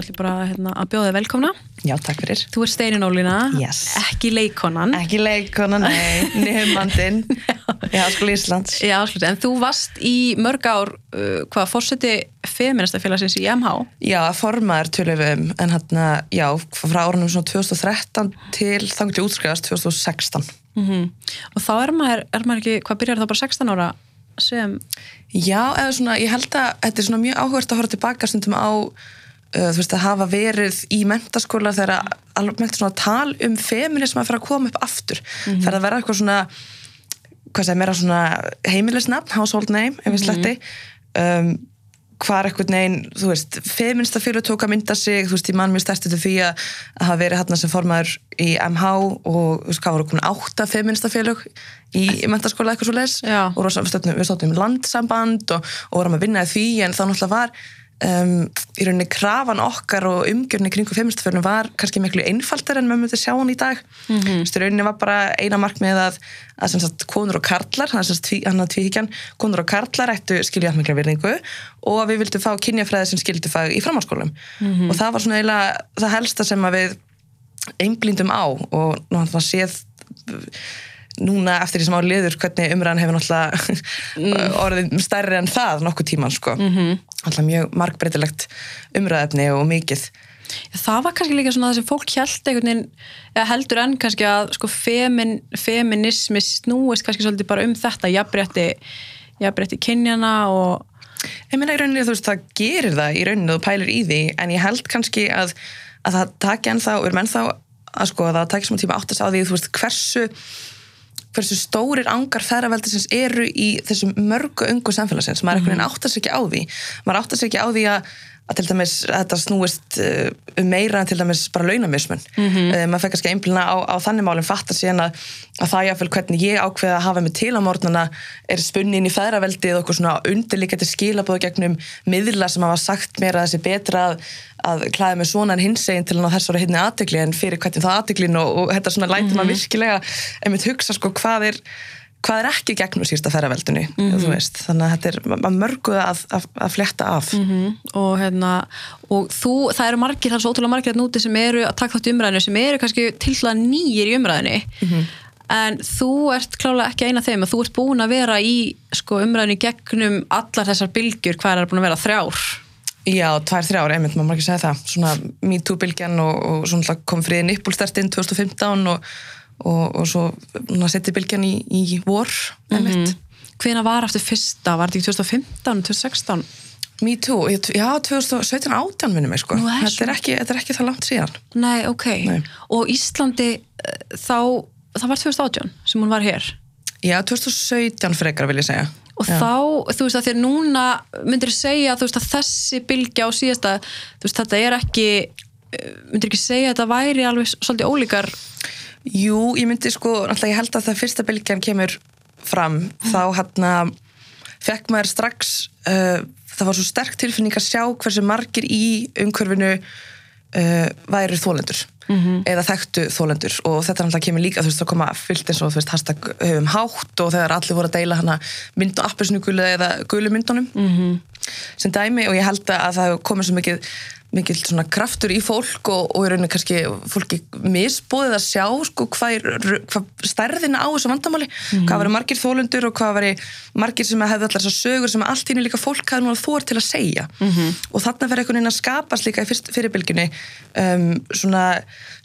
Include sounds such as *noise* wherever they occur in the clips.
ætlum ég bara hérna, að bjóða þig velkomna. Já, takk fyrir. Þú ert Steinin Ólína, Yes. ekki leikonan. Ekki leikona, nei, *laughs* nefnandinn í Háskóli Íslands. Já, sluti, en þú varst í mörg ár, uh, hvað, fórseti feministafélagsins í MH. Já, formaður tölum en hann, já, frá árunum svona 2013 til þannig til útskrifast 2016. Mm Og þá er maður, er maður ekki, hvað byrjar það bara 16 ára sem, Já, eða svona, ég held að þetta er svona mjög áhugast að horfa tilbaka stundum á, þú veist, að hafa verið í mentaskóla þegar með svona tal um feminism að fara að koma upp aftur. Mm -hmm. að vera eitthvað svona, hvað segir, meira svona heimilisnafn, household name, ef við sletti, um, hvar eitthvað neginn, þú veist, feminista félug tók að mynda sig, þú veist, ég man mjög stærst til því að að hafa verið hann sem formaður í MH og, þú veist, hvað voru komin átta feminista félug í mentaskóla eitthvað svo les Já. og við stóttum, um landsamband og, og vorum að vinna því en þá náttúrulega var um, í rauninni krafan okkar og umgjörni kringu feministafjörnum var kannski miklu einfaldar en maður myndi sjá hann í dag mm -hmm. í rauninni var bara eina markmið að, að sagt, konur og karlar hann að tvíkjan, konur og karlar ættu skilja mikla virðingu og við vildum fá kynjafræði sem skildi fag í framháskólum mm -hmm. og það var svona eiginlega það helsta sem við einblíndum á og náttúrulega séð núna eftir því sem á liður hvernig umræðan hefur náttúrulega mm. *laughs* orðið stærri en það nokkuð tíman sko mm -hmm. Alltaf mjög markbreytilegt umræðefni og mikið. Það var kannski líka svona það sem fólk held veginn, heldur enn kannski að sko femin, feminismi snúist kannski svolítið bara um þetta jafnrétti, jafnrétti kynjana og ég meina í rauninni þú veist það gerir það í rauninni og pælir í því en ég held kannski að, að það taki ennþá, við erum ennþá að sko að það taki smá tíma áttast á því þú veist hversu hversu stórir angar ferraveldisins eru í þessum mörgu ungu samfélagsins maður mm -hmm. áttar sér ekki á því maður áttar sér ekki á því að, að til dæmis að þetta snúist um meira en til dæmis bara launamismun mm -hmm. maður fekk kannski einblina á, á þannig málum fattar síðan að, að það jáfnvel hvernig ég ákveða að hafa mig til á morgunana er spunni inn í ferraveldið og okkur svona undirlikandi skilabóð gegnum miðla sem hafa sagt mér að þessi betra að að klæða með svona en hinsegin til hann á þessari hinni aðtegli en fyrir hvernig það aðteglin og, og þetta svona læti mm -hmm. maður virkilega einmitt hugsa sko hvað er hvað er ekki gegnum sísta ferraveldunni mm -hmm. þannig að þetta er mörguð að, að, að fletta af. Mm -hmm. og hérna og þú, það eru margir, það er svo ótrúlega margir að núti sem eru að taka þátt í umræðinu sem eru kannski til að nýjir í umræðinu en þú ert klálega ekki eina þeim að þú ert búin að vera í sko, umræðinu gegnum allar þessar bylgjur hvað er búin að vera þrjár? Já, tvær, þrjár, einmitt, maður ekki segja það. Svona MeToo-bylgjan og, og svona kom friðin Nippulstertinn 2015 og, og, og svo setti bylgjan í, í vor, mm -hmm. Hvena var eftir fyrsta? Var þetta ekki 2015, 2016? MeToo, já, 2017-18 minnum ég sko, þetta, er ekki, þetta er ekki það langt síðan Nei, ok, Nei. og Íslandi þá, það var 2018 sem hún var hér Já, 2017 frekar vil ég segja og Já. þá, þú veist að þér núna myndir segja veist að þessi bylgja á síðasta, veist þetta er ekki myndir ekki segja að þetta væri alveg svolítið ólíkar Jú, ég myndi sko, náttúrulega ég held að það fyrsta bylgjan kemur fram, mm. þá hann að fekk maður strax uh, það var svo sterk tilfinning að sjá hversu margir í umhverfinu uh, væri þólendur mm -hmm. eða þekktu þólendur og þetta náttúrulega kemur líka, þú veist, það koma fyllt eins og þú veist, hashtag höfum hátt og þegar allir voru að deila hana mynd og appisnugulu eða gulu myndunum mm -hmm. sem dæmi og ég held að það komur svo mikið mikið svona kraftur í fólk og, og í rauninu kannski fólki misbúðið að sjá sko hvað, hvað stærðina á þessu vandamáli, mm hvað var margir þólundur og hvað var margir sem hefði allar þessar sögur sem allt hínu líka fólk hafði núna þór til að segja mm -hmm. og þarna verður einhvern veginn að skapast líka í fyrst, fyrirbylgjunni um, svona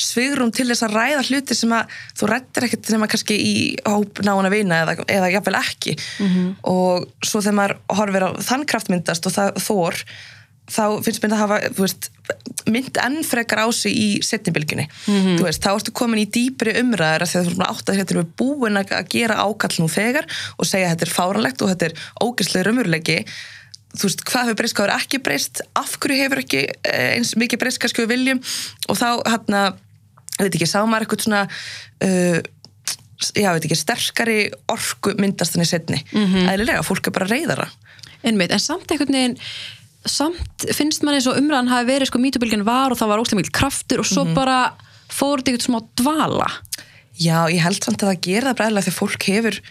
svigrum til þess að ræða hluti sem að þú rættir ekkert nema kannski í hóp náðan að vina eða, eða jafnvel ekki mm -hmm. og svo þegar maður horfir á þann kraftmyndast og það þór þá finnst mér að hafa veist, mynd enn frekar á sig í setnibilginni mm -hmm. veist, þá ertu komin í dýpri umræðar þegar þú erum átt að þetta er búin að gera ákall nú þegar og segja að þetta er fáranlegt og þetta er ógæslega raunverulegi þú veist, hvað hefur breyst, hvað hefur ekki breyst? Af hverju hefur ekki eins mikið breyst kannski við viljum? Og þá hérna, ég veit ekki, sá maður eitthvað svona uh, já, veit ekki, sterkari orku myndast þannig setni, mm -hmm. eðlilega, fólk er bara reyðara Einmitt, en samt einhvern veginn samt finnst mann eins og umræðan hafi verið sko mýtubilgin var og það var óslega mikil kraftur og svo mm -hmm. bara fór þetta eitthvað smá dvala Já, ég held samt að það gera það bræðilega þegar fólk hefur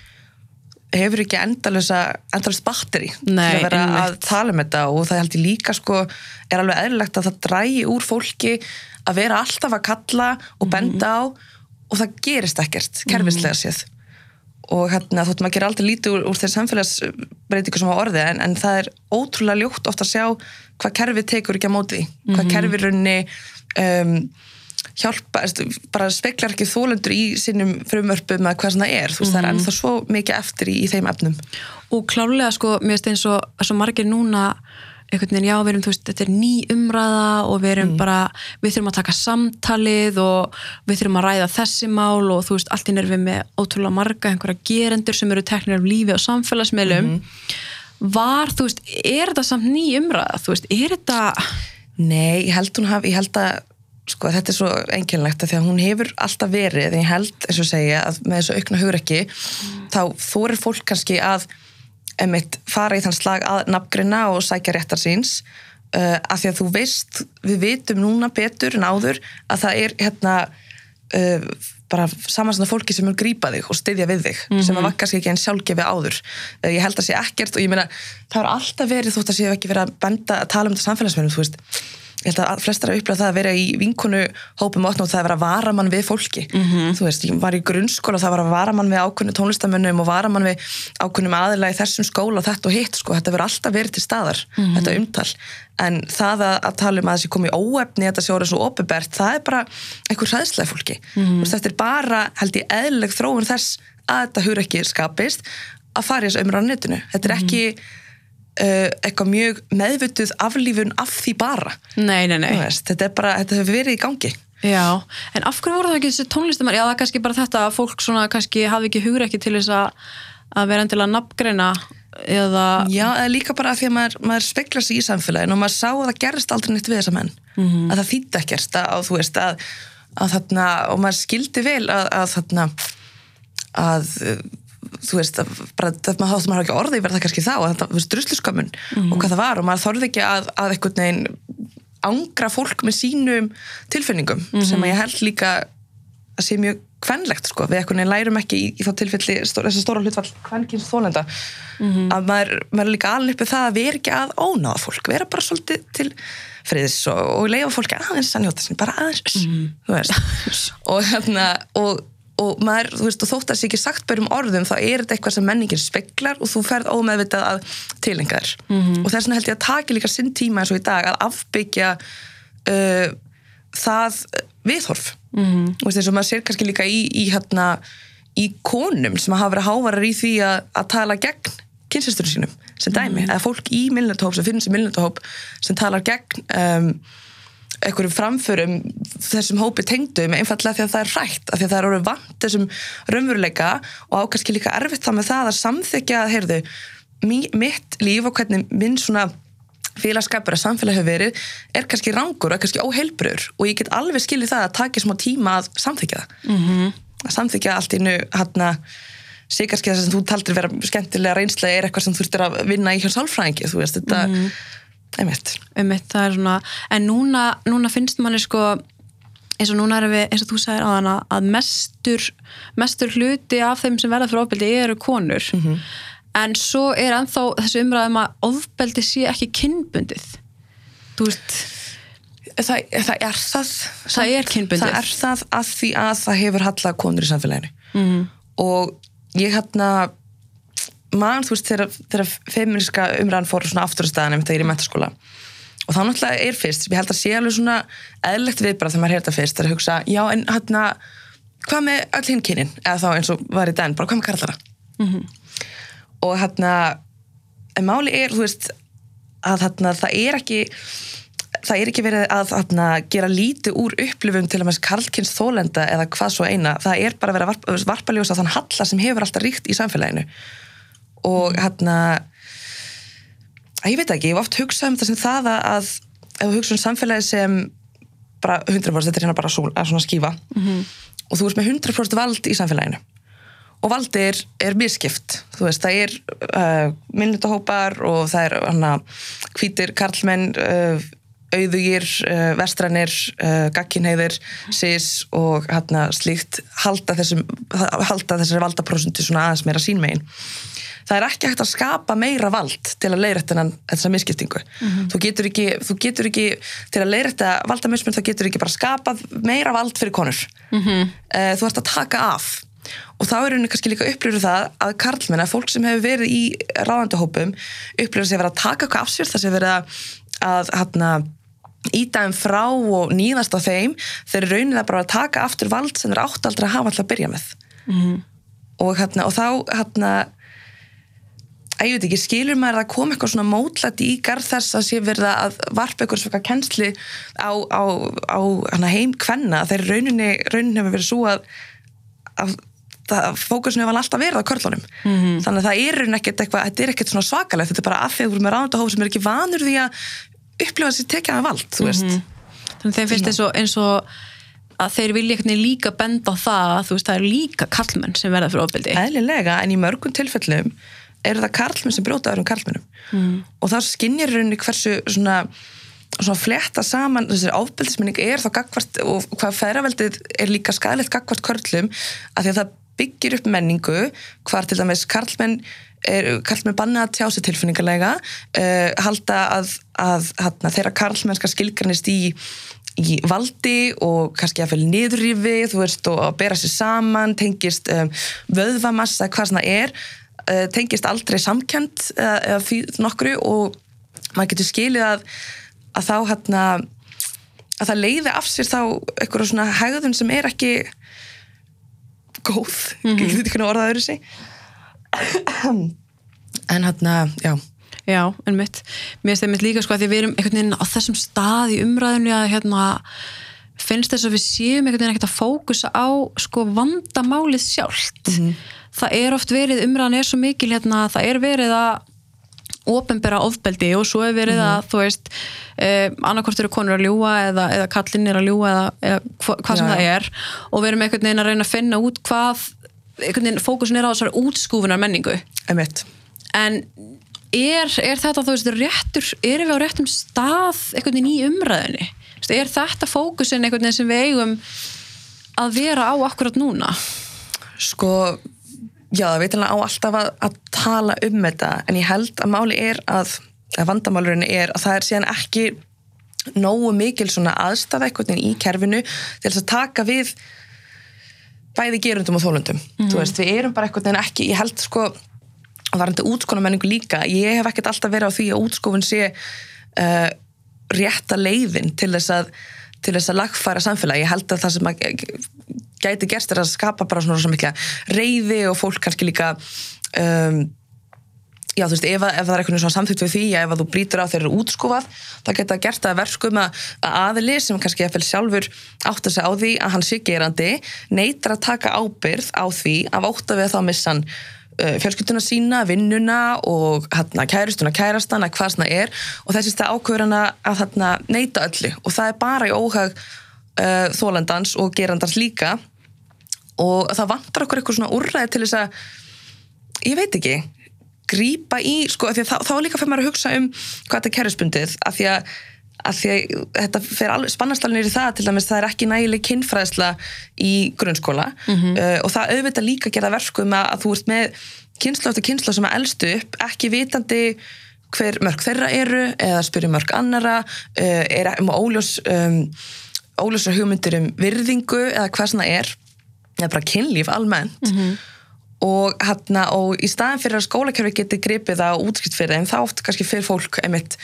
hefur ekki endalösa endalöst batteri Nei, til að vera einmitt. að tala um þetta og það held ég líka sko er alveg eðlilegt að það drægi úr fólki að vera alltaf að kalla og Mhm. benda á og það gerist ekkert kerfislega séð og hérna þóttum að gera aldrei lítið úr, úr þeir samfélagsbreytingu sem á orði en, en það er ótrúlega ljótt oft að sjá hvað kerfið tekur ekki á móti hvað kerfið runni um, hjálpa, bara speklar ekki þólendur í sínum frumvörpum eða hvað það er, þú veist það er ennþá svo mikið eftir í, í þeim efnum. Og klárlega sko, mér finnst eins og margir núna einhvern veginn, já, við erum, þú veist, þetta er ný umræða og við erum bara, við þurfum að taka samtalið og við þurfum að ræða þessi mál og þú veist, allt inn er við með ótrúlega marga einhverja gerendur sem eru teknir af lífi og samfélagsmiðlum. Var, þú veist, er þetta samt ný umræða, þú veist, er þetta Nei, ég held hafi, ég held að sko þetta er svo einkennlegt að því að hún hefur alltaf verið, en ég held eins og segja að með þessu aukna hugur ekki þá þorir fólk kannski að emitt, fara í þann slag að nafngrina og sækja réttar síns. Uh, að því að þú veist, við vitum núna betur en áður að það er hérna uh, bara samansanda fólki sem er grípa þig og styðja við þig sem að var kannski ekki einn sjálfgefi áður. Uh, ég held að sé ekkert og ég meina það er alltaf verið þótt að sé ekki verið að benda að tala um þetta samfélagsmiðlum, þú veist ég held að flestar að upplega það að vera í vinkonu hópum og það að vera varamann við fólki. Þú veist, ég var í grunnskóla og það var að varamann við ákunni tónlistamönnum og varamann við ákunnum aðila í þessum skóla og þetta og hitt, sko, þetta verður alltaf verið til staðar þetta umtal, en það að, að tala um að þessi komið óefni þetta sé orðið svo opibert, það er bara einhver hræðslega fólki, mm þetta er bara held ég eðlileg þróun þess að þetta hur ekki skapist að fara í þessu umræðan netinu, þetta er ekki uh, eitthvað mjög meðvituð aflífun af því bara. Nei, nei, nei. Veist, þetta er bara, þetta hefur verið í gangi. Já, en af hverju voru það ekki þessi tónlistamær? Já, það er kannski bara þetta að fólk svona kannski hafi ekki hugur ekki til þess að, að vera endilega nafngreina eða... Já, eða líka bara af því að maður, maður speklar sig í samfélaginu og maður sá að það gerist aldrei neitt við þessa menn. Að það þýtti ekkert að, að þú veist að, að þarna, og maður skildi vel að, að þarna að uh, þú veist, að bara þetta maður þáttum maður ekki orðið verða kannski þá, að þetta, veist, drusluskömmun og hvað það var og maður þorði ekki að, að einhvern veginn ángra fólk með sínum tilfinningum sem að ég held líka að sé mjög kvenlegt sko, við einhvern veginn lærum ekki í, í þá tilfelli, stó, þessi stóra hlutfall kvenkins þólenda að maður, maður líka alveg uppið það að vera ekki að ónáða fólk, vera bara svolítið til friðis og, og leifa fólki aðeins að njóta sinni, bara aðeins *laughs* og hérna og, og maður, þú veist, og þótt að það sé ekki sagt bærum orðum, þá er þetta eitthvað sem menningin speklar og þú ferð ómeðvitað að tilenga þér. Og þess vegna held ég að taki líka sinn tíma eins og í dag að afbyggja uh, það viðhorf. Mm. og þess að maður sér kannski líka í, í, hérna, í konum sem hafa verið hávarar í því að, að tala gegn kynsisturinn sínum sem dæmi, eða fólk í milnendahóp sem finnst í milnendahóp sem talar gegn um, einhverjum framförum þessum hópi tengdum einfallega því að það er hrætt, af því að það er orðið vant þessum raunveruleika og ákvæmst líka erfitt það með það að samþykja að heyrðu, mi- mitt líf og hvernig minn svona félagskapur að samfélag hefur verið er kannski rangur og er kannski óheilbrur og ég get alveg skilið það að taka smá tíma að samþykja það mm -hmm. að samþykja allt innu hérna sé kannski það sem þú taldir vera skemmtilega reynslega er eitthvað sem þú þurftir að vinna í hjá sálfræðingi þú veist þetta mm -hmm. Einmitt. Einmitt, það er svona, en núna, núna finnst manni sko eins og núna erum við, eins og þú sagðir á hana að mestur, mestur hluti af þeim sem verða fyrir ofbeldi eru konur. En svo er ennþá þessu umræðum að ofbeldi sé ekki kynbundið. Þú veist það, það er það Það er kynbundið. það er það að því að það hefur hallað konur í samfélaginu. -hmm. og ég hérna mann, þú veist, þegar, þegar feministka umræðan fór svona aftur á staðanum þegar ég er í mentaskóla og þá náttúrulega er fyrst ég held að sé alveg svona eðlegt viðbrað þegar maður heyrta fyrst, er að hugsa, já en hérna, hvað með öll hinn kynin? Eða þá eins og var í den, bara hvað með karlara? Og hérna en máli er, þú veist að hérna, það er ekki það er ekki verið að hérna, gera lítið úr upplifum til að með karlkynns þólenda eða hvað svo eina, það er bara að vera varp, varpaljósa þann halla sem hefur alltaf ríkt í samfélaginu og hérna að ég veit ekki, ég hef oft hugsað um það sem það að, að ef þú hugsa um samfélagi sem bara 100% þetta er hérna bara svona, svona skífa. -hmm. og þú ert með 100% vald í samfélaginu. Og valdi er, er miskipt þú veist, það er uh, minnutahópar og það er hana hvítir karlmenn uh, auðugir, uh, vestrænir uh, gagkinheiðir, sis og hérna slíkt halda þessum halda þessari valdaprósunti svona aðeins meira sínmegin það er ekki hægt að skapa meira vald til að leiðrætta þessa misskiptingu. Þú, getur ekki, þú getur ekki til að leiðrætta valdamismun þá getur ekki bara skapað meira vald fyrir konur. -hmm. þú ert að taka af. Og þá er henni kannski líka upplifur það að karlmenn, að fólk sem hefur verið í ráðandahópum upplifur að sé verið að taka eitthvað af sér, það sé verið að, að íta þeim frá og nýðast á þeim. Þeir raunin það bara að taka aftur vald sem þeir átt aldrei að hafa alltaf að byrja með. Mhm. og, hérna, og þá hérna að ég veit ekki, skilur maður að koma eitthvað svona mótlæti í garð þess að sé verið að varpa eitthvað svona kennsli á, á, á heim kvenna? Þegar rauninni, rauninni hefur verið svo að, að fókusinu hefur alltaf verið á körlunum. Mhm. þannig að það er rauninni ekkert eitthvað þetta er ekkert svona svakalegt, þetta er bara að að þú erum með ráðandahóf sem er ekki vanur því að upplifa sér tekja að vald, þú veist. Þannig þeim finnst eins og, eins og að þeir vilja líka benda á það að þú veist, það eru líka kallmenn sem verða fyrir ofbeldi. Eðlilega, en í mörgum tilfellum eru það karlmenn sem brjóta öðrum karlmennum mm. og það skinnir rauninni hversu svona, svona fletta saman þessari ábeldisminning er þá gagvart og hvað ferraveldið er líka skadilegt gagvart körlum að því að það byggir upp menningu hvar til dæmis karlmenn er, karlmenn banna að tjá sig tilfinningarlega uh, halda að, að hana, þeirra karlmennska skilgarnist í í valdi og kannski að fylg niðurrifi, þú veist, og að bera sér saman, tengist um, vöðvamassa, hvað svona er, uh, tengist aldrei samkjönd eða, eða því nokkru og maður getur skilið að, að þá hérna að það leiði af sér þá eitthvað svona hægðun sem er ekki góð, mm -hmm. getur ekki orðað öðru sig en hérna, já. Já, en mitt, mér finnst það mitt líka sko að því við erum einhvern veginn á þessum stað í umræðinu að hérna finnst þess að við séum einhvern veginn ekkert að fókusa á sko vandamálið sjálft það er oft verið, umræðan er svo mikil hérna, það er verið að ofinbera ofbeldi og svo er verið að þú veist, eh, annarkort eru konur að ljúa eða, eða kallinn er að ljúa eða, eða hva, hvað sem Já, það er. Og við erum einhvern veginn að reyna að finna út hvað einhvern veginn fókusin er á þessari útskúfunar menningu emitt en er, er þetta þú veist réttur, erum við á réttum stað einhvern veginn í umræðinni er þetta fókusin einhvern veginn sem við eigum að vera á akkurat núna? Sko, já, það veitilega á alltaf að, að tala um þetta en ég held að máli er að, að vandamálurinn er að það er síðan ekki nógu mikil svona aðstæða veginn í kerfinu til þess að taka við bæði gerundum og þólundum þú veist, við erum bara einhvern veginn ekki ég held sko, varandi útskona menningu líka ég hef ekkert alltaf verið á því að útskofun sé uh, rétta leiðin til þess að til þess að lagfæra samfélagi, ég held að það sem að gæti gerst er að skapa bara svona svo mikla reyði og fólk kannski líka um, já þú veist, ef, að- ef það er eitthvað svona samþýtt við því að ef að þú brýtur á þeir eru útskúfað það geta gert það að verkum að, að aðili sem kannski eftir sjálfur átt að segja á því að hann sé gerandi neytar að taka ábyrð á því af ótt að við þá missa hann uh, fjölskylduna sína, vinnuna og hérna kærustuna, kærastana, hvað svona er. Og þessi stað ákveður hann að, að hérna, neyta öllu. Og það er bara í óhag uh, þólendans og gerandans líka og það vantar okkur eitthvað svona úrræði til þess að ég veit ekki grípa í, sko, þá, þá líka fyrir maður að hugsa um hvað þetta er kerfisbundið af því að, að, því að þetta fer alveg spannastalnir í það til dæmis það er ekki nægileg kinnfræðsla í grunnskóla uh, og það auðvitað líka gera verkum að, að þú ert með kynslu eftir kynslu sem að elstu upp ekki vitandi hver mörg þeirra eru eða spyrja mörg annara uh, er um óljós um, óljósar hugmyndir um virðingu eða hvað svona er eða bara kynlíf almennt. Og, hérna, og í staðin fyrir að skólakerfi geti gripið og útskipt fyrir þeim þá oft kannski fyrir fólk einmitt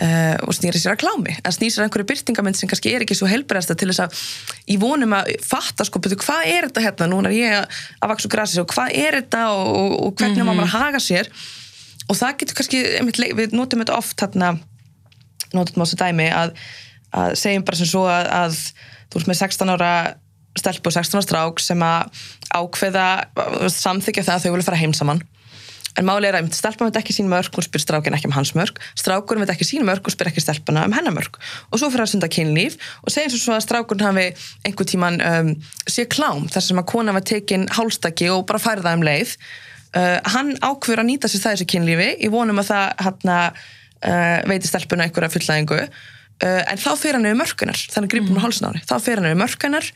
uh, og snýri sér að klámi að snýri sér einhverju byrtingamind sem kannski er ekki svo helbriðasta til þess að í vonum að fatta sko, betur, hvað er þetta hérna, núna er ég að, vaksa úr grasi og hvað er þetta og, og, og hvernig mm maður að haga sér? Og það getur kannski, einmitt, við notum þetta oft hérna, notum þessu dæmi að, að segjum bara sem svo að, að þú ert með 16 ára stelpu og 16 ára strák sem að ákveða samþykja það að þau vilja fara heim saman. En máli er að stelpan veit ekki sín mörg hún spyr strákin ekki um hans mörg strákurinn veit ekki sín mörg og spyr ekki stelpuna um hennar mörg og svo fyrir að sunda kynlíf og segjum svo að strákurinn hafi einhver tíman um, sé klám þar sem að kona var tekin hálstaki og bara færi það um leið. Uh, hann ákveður að nýta sér það þessu kynlífi í vonum að það hérna, uh, veiti stelpuna einhverja fulllæðingu uh, en þá fyrir hann yfir mörkunar þannig gripum mm. hálsnáni, þá fyrir hann yfir mörkunar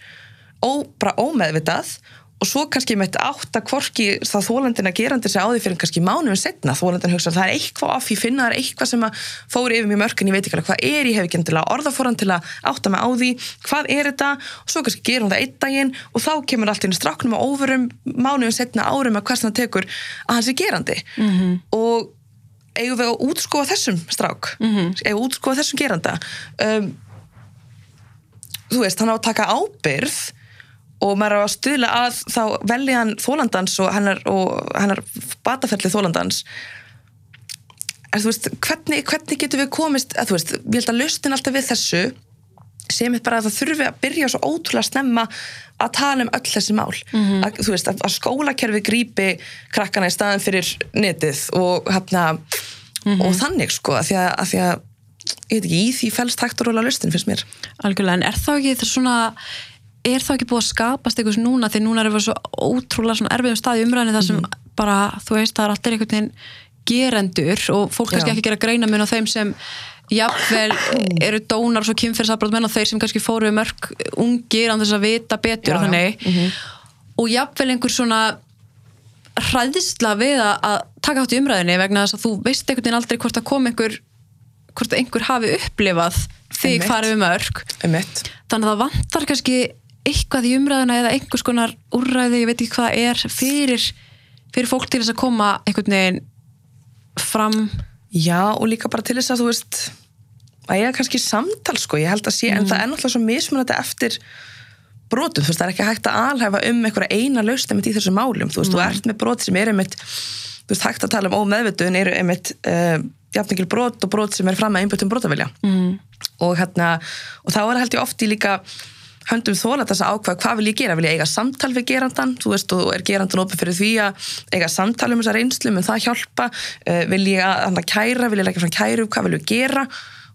og bara ómeðvitað og svo kannski með átt að hvorki það þólandin að gerandi sig á því fyrir kannski mánuðum setna þólandin hugsa að það er eitthvað off, ég finna það er eitthvað sem að fóri yfir mjög mörg en ég veit ekki alveg hvað er, ég hef ekki endilega orðafóran til að átta mig á því, hvað er þetta? Og svo kannski gerum það einn daginn og þá kemur allt inn í stráknum og óverum mánuðum setna árum að hversan það tekur að hans er gerandi. -hmm. og eigum við að útskóa þessum strák? Eigum við að útskóa þessum geranda? Um, þú veist, og maður á að stuðla að þá velja hann þólandans og hennar, og hennar bataferli þólandans þú veist, hvernig, hvernig getur við komist, að veist, ég held að löstin alltaf við þessu sem er bara að það þurfi að byrja svo ótrúlega snemma að tala um öll þessi mál Mhm. að, þú veist, að, að skólakerfi grípi krakkana í staðin fyrir netið og hérna Mhm. og þannig sko, að því að, að því að ég veit ekki, í því fælst hægt og róla löstin finnst mér Algjörlega, en er þá ekki það svona er þá ekki búið að skapast eitthvað núna því núna erum við svo ótrúlega svona erfiðum staði umræðinu þar sem Mhm. bara, þú veist, það er allir einhvern veginn gerendur og fólk kannski Já. ekki gera greina mun á þeim sem jafnvel *clears throat* eru dónar svo kynferðsafbrót menn og þeir sem kannski fóru mörg ungir án þess að vita betur Já, og þannig. Og jafnvel einhver svona hræðisla við að, taka átt í umræðinni vegna þess að þú veist einhvern veginn aldrei hvort að kom einhver hvort einhver hafi upplifað þig farið um mitt þannig að það vantar kannski eitthvað í umræðuna eða einhvers konar úrræði, ég veit ekki hvað er fyrir, fyrir fólk til þess að koma einhvern veginn fram? Já, og líka bara til þess að þú veist að ég er kannski samtal sko, ég held að sé, en það er náttúrulega svo mismunandi eftir brotum, þú veist, það er ekki hægt að alhæfa um einhverja eina laust einmitt í þessum málum, þú veist, þú ert með brot sem er einmitt, þú veist, hægt að tala um ómeðvituðin eru einmitt uh, jafningil brot og brot sem er fram að einbjötum brotavilja. Mm. og hérna, og þá er held ég oft í líka höndum þóla þess að ákvaða hvað vil ég gera, vil ég eiga samtal við gerandan, þú veist, og er gerandan opið fyrir því að eiga samtal um þessa reynslu mun það hjálpa, uh, vil ég að hann að kæra, vil ég leggja fram kæru, hvað vil ég gera?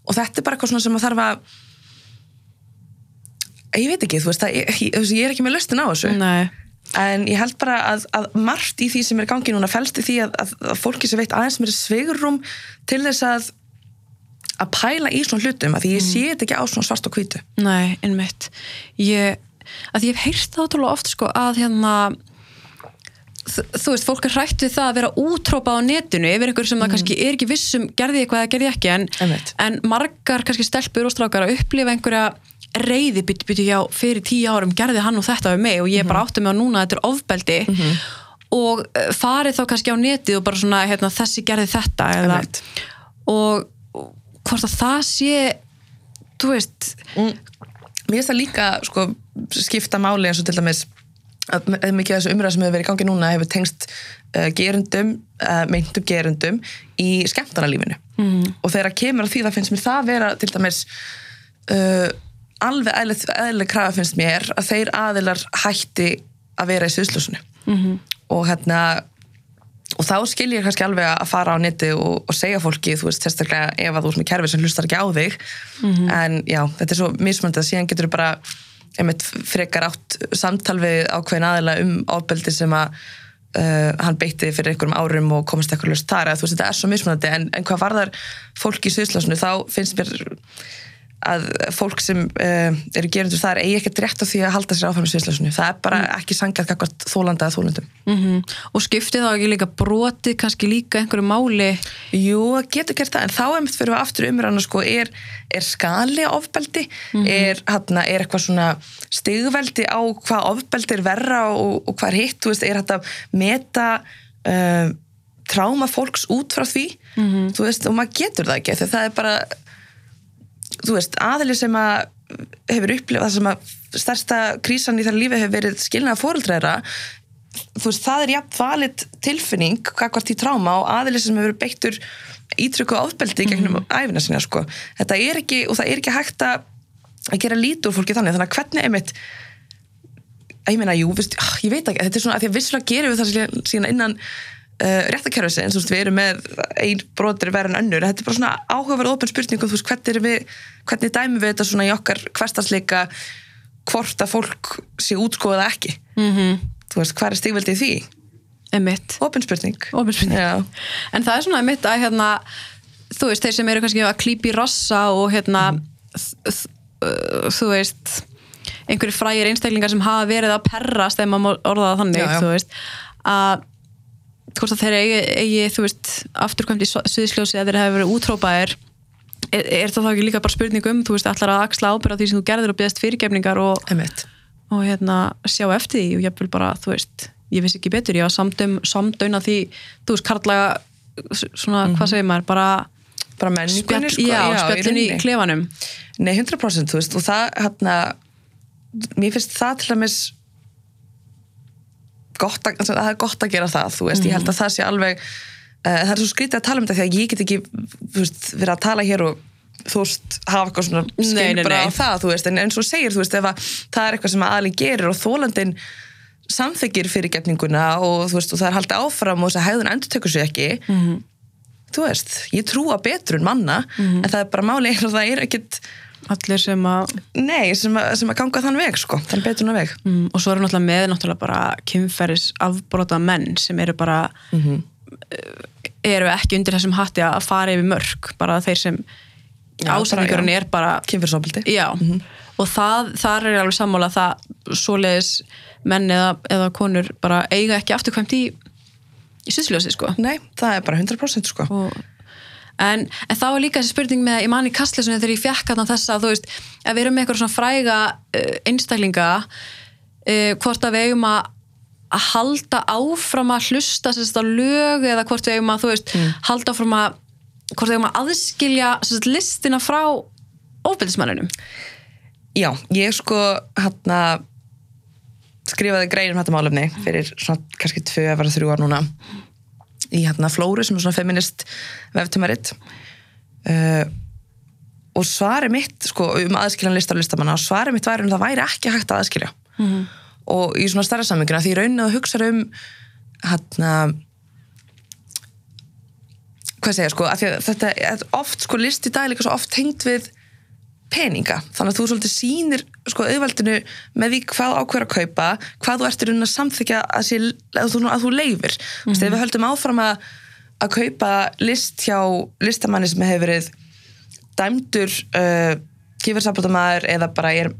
Og þetta er bara eitthvað sem að þarf að ég veit ekki, þú veist, að, ég, ég, ég er ekki með löstin á þessu. Nei. en ég held bara að, að margt í því sem er gangi núna fælst í því að, að, fólki sem veit aðeins mér sveigurum til þess að að pæla í svona hlutum að því ég sé þetta ekki á svona svart og hvítu. Nei, einmitt. Ég, að ég hef heyrst það ótrúlega oft sko að hérna þú veist, fólk er hrætt við það að vera útrópað á netinu yfir einhver sem það kannski er ekki vissum gerði eitthvað eða gerði ekki en, en margar kannski stelpur og strákar að upplifa einhverja reyði byttu byttu já fyrir tíu árum gerði hann og þetta við mig og ég bara átti mig á núna þetta er ofbeldi. Og eh, farið þá kannski á netið og bara svona hérna, þessi gerði þetta eða, og hvort að það sé þú veist Mér finnst það líka sko, skipta máli eins og til dæmis að mikið af þessu umræð sem hefur verið í gangi núna hefur tengst uh, gerundum, uh, meintum gerundum í skemmtarnalífinu mm. og þegar kemur að því það finnst mér það vera til dæmis uh, alveg eðlileg, krafa finnst mér að þeir aðilar hætti að vera í sviðsljósunu -hmm. og hérna og þá skil ég kannski alveg að fara á neti og, og segja fólki, þú veist, sérstaklega ef að þú ert með kerfi sem hlustar ekki á þig. En já, þetta er svo mismönd að síðan getur bara einmitt frekar átt samtal við ákveðin aðila um ofbeldi sem að uh, hann beitti fyrir einhverjum árum og komast eitthvað löst þar, að þú veist, þetta er svo mismöndi en, en hvað varðar fólk í sviðslásinu þá finnst mér að fólk sem uh, eru gerundur þar eigi ekkert rétt á því að halda sér áfram í sviðslásinu, það er bara ekki sangjað kakvart þólanda að þólundum mm og skipti þá ekki líka brotið kannski líka einhverju máli? Jú, það getur gert það, en þá einmitt fyrir við aftur umræðan sko, er, er skali á ofbeldi, er, hana, er eitthvað svona stigveldi á hvað ofbeldi er verra og, og hvað er hitt, veist, er þetta meta uh, tráma fólks út frá því, þú veist, og maður getur það ekki, þegar það er bara þú veist, aðli sem að hefur upplifað sem að stærsta krísan í þar lífi hefur verið skilnaða fóreldræðra þú veist, það er jafn valið tilfinning kakvart í tráma og aðli sem hefur beittur ítrykku ofbeldi gegnum æfina sinna, sko. Þetta er ekki og það er ekki hægt að gera lítið úr fólki þannig, þannig að hvernig einmitt að ég meina, jú, veist, ah, ég veit ekki þetta er svona, að því að vissulega gerum við það síðan innan uh, réttakerfis eins og þú veist, við erum með ein brotir verið en önnur þetta er bara svona áhugaverð opin spurning og þú veist, hvernig, við, hvernig dæmum við þetta svona í okkar hverstasleika hvort að fólk sé útskoðað ekki mm -hmm. þú veist, hvað er stigveldið því? emitt Opin spurning Opin spurning. Já. en það er svona emitt að hérna þú veist, þeir sem eru kannski að klípa í rassa og hérna uh, þú veist einhverju frægir einstaklingar sem hafa verið að perrast þegar maður má orða það þannig Já, já. þú veist að hvort að þeir eigi, eigi þú veist afturkvæmt í sviðsljósi að þeir hefur verið útrópaðir er, er það þá ekki líka bara spurning um þú veist allar að axla ábyrða því sem þú gerðir og beðast fyrirgefningar og, og hérna sjá eftir því og ég vil bara þú veist ég vissi ekki betur, ég var samdum samdöina því, þú veist, karlaga svona, hvað segir maður, bara bara menningunni spjall, já, í spjallin í rauninni. klefanum. Nei, 100% þú veist og það hérna mér finnst það til dæmis gott að, það er gott að gera það þú veist, ég held að það sé alveg uh, það er svo skrítið að tala um þetta því að ég get ekki veist, verið að tala hér og þú veist, hafa eitthvað svona Nei, skil nei, bara nei. á það, þú veist, en eins og segir þú veist, ef að það er eitthvað sem að aðli gerir og þólandin samþykir fyrirgefninguna og þú veist, og það er haldið áfram og þess að hegðun endur tekur sig ekki Mhm. þú veist, ég trúa betur en manna en það er bara máli og það er ekkit allir sem að Nei, sem að, sem að ganga þann veg sko, þann beturna veg. Mm, og svo eru náttúrulega með náttúrulega bara kynferðis afbrota menn sem eru bara Mhm. uh, eru ekki undir þessum hatti að fara yfir mörg bara þeir sem bara, já. er bara kynfyrsofbildi já, og það, þar er alveg sammála að það svoleiðis menn eða, eða konur bara eiga ekki afturkvæmt í í sýðsljósi sko. Nei, það er bara 100% sko. Og, en, en það var líka þessi spurning með ég man í kastlesunni þegar ég fjekk hann þessa að þú veist, að við erum með eitthvað svona fræga uh, einstaklinga uh, hvort að við eigum að að halda áfram að hlusta sérst á lög eða hvort við eigum að þú veist, halda áfram að hvort við eigum að aðskilja sérst, listina frá ofbeldismannunum Já, ég sko hérna skrifaði grein um þetta málefni fyrir svona kannski tvö eða vera þrjú ár núna í hérna Flóru sem er svona feminist veftumaritt uh, og svari mitt sko um aðskiljan listar og listamanna og svari mitt væri um það væri ekki hægt að aðskilja. Og í svona starra samminguna því raunin að hugsa um hérna hvað segja sko, þetta er oft sko list í dag er líka svo oft tengt við peninga, þannig að þú svolítið sýnir sko auðveldinu með því hvað ákveður að kaupa, hvað þú ert í raunin að samþykja að, sé, að, þú, að þú leifir mm -hmm. ef við höldum áfram að, að kaupa list hjá listamanni sem hefur verið dæmdur uh, kýfarsafbótamæður eða bara er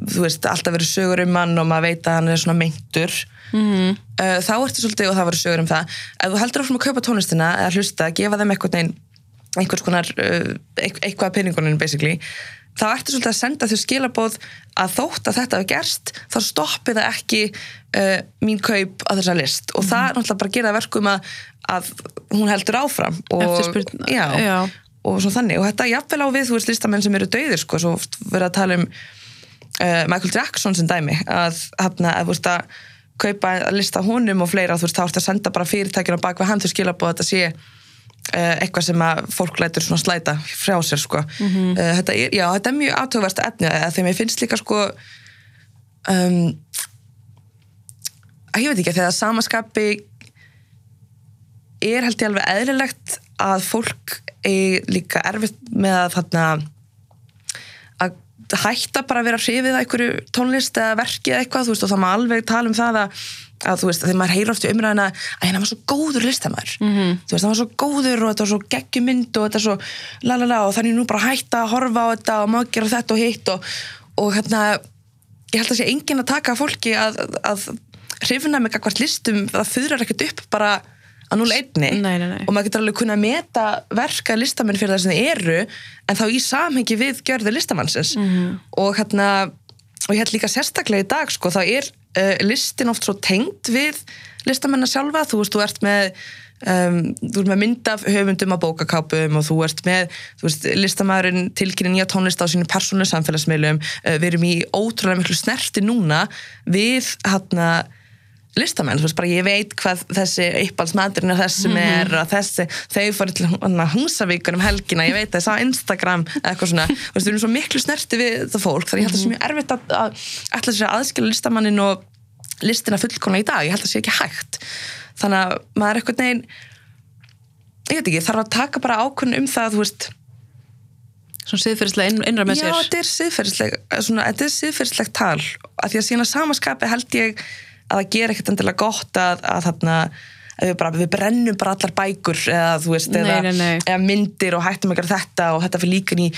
þú veist, alltaf verið sögur um hann og maður veit að hann er svona meintur mm. uh, þá ertu svolítið og það verið sögur um það ef þú heldur áfram að kaupa tónlistina eða hlusta, gefa þeim eitthvað neginn einhvers konar uh, eit- eitthvað að peningunum basically þá ertu svolítið að senda þau skilabóð að þótt að þetta hefur gerst þá stoppi það ekki uh, mín kaup á þessa list og það er náttúrulega bara að gera verkum að, að hún heldur áfram og, já, já. og svo þannig og þetta er jafnvel á við þú veist listamenn sem eru dauðir sko, svo verið að tala um uh, Michael Jackson sem dæmi að hérna, að veist að kaupa að lista honum og fleira þú veist þá ertu að senda bara fyrirtækjuna bak við hann til skilabóð að þetta sé eitthvað sem að fólk lætur svona slæta frá sér sko. Uh, þetta er, já, þetta er mjög átöfverst efni að því mér finnst líka sko um, að ég veit ekki þegar samaskapi er held ég alveg eðlilegt að fólk er líka erfitt með að þarna að hætta bara að vera hrifið að einhverju tónlist eða verki eða eitthvað, þú veist, og það má alveg tala um það að, að þú veist, þegar maður heyrir oft í umræðina að hérna var svo góður listamæður mm -hmm. þú veist, það var svo góður og þetta var svo geggjumynd og þetta er svo lalala og þannig nú bara hætta að horfa á þetta og má gera þetta og hitt og, og hérna ég held að sé enginn að taka fólki að, að hrifna með gagvart listum það þurrar ekkert upp bara að núl einni Nei, nei, nei. og maður getur alveg kunna að meta verka listamenn fyrir það sem þið eru en þá í samhengi við gjörði listamannsins Mhm. og hérna og ég held líka sérstaklega í dag sko, þá er uh, listin oft svo tengd við listamennar sjálfa, þú veist, þú ert með um, þú ert með mynd af höfundum á bókakápum og þú ert með þú veist, listamæðurinn tilkynni nýja tónlist á sínum persónu samfélagsmiðlum. Uh, við erum í ótrúlega miklu snerti núna við hérna listamenn, þú veist bara ég veit hvað þessi uppálsmaturinn er þess sem er og þessi, þau fóru til húsavíkur um helgina, ég veit það, sá Instagram eitthvað svona, *laughs* þú veist, við erum svo miklu snerti við þetta fólk, þannig ég held að það sé mjög erfitt að, að ætla sér að aðskila listamannin og listina fullkona í dag, ég held að það sé ekki hægt. Þannig að maður er eitthvað neginn ég veit ekki, þarf að taka bara ákvörðun um það, þú veist. Svona siðferðislega inn, innra með Já, sér. svona, þetta er siðferðislegt tal. Að því að síðan að samaskapi held ég að það ger ekkert endilega gott að, að þarna við, bara, við brennum bara allar bækur eða, veist, Nei, eða, nei, nei. eða myndir og hættum að gera þetta og þetta fyrir líka inn í,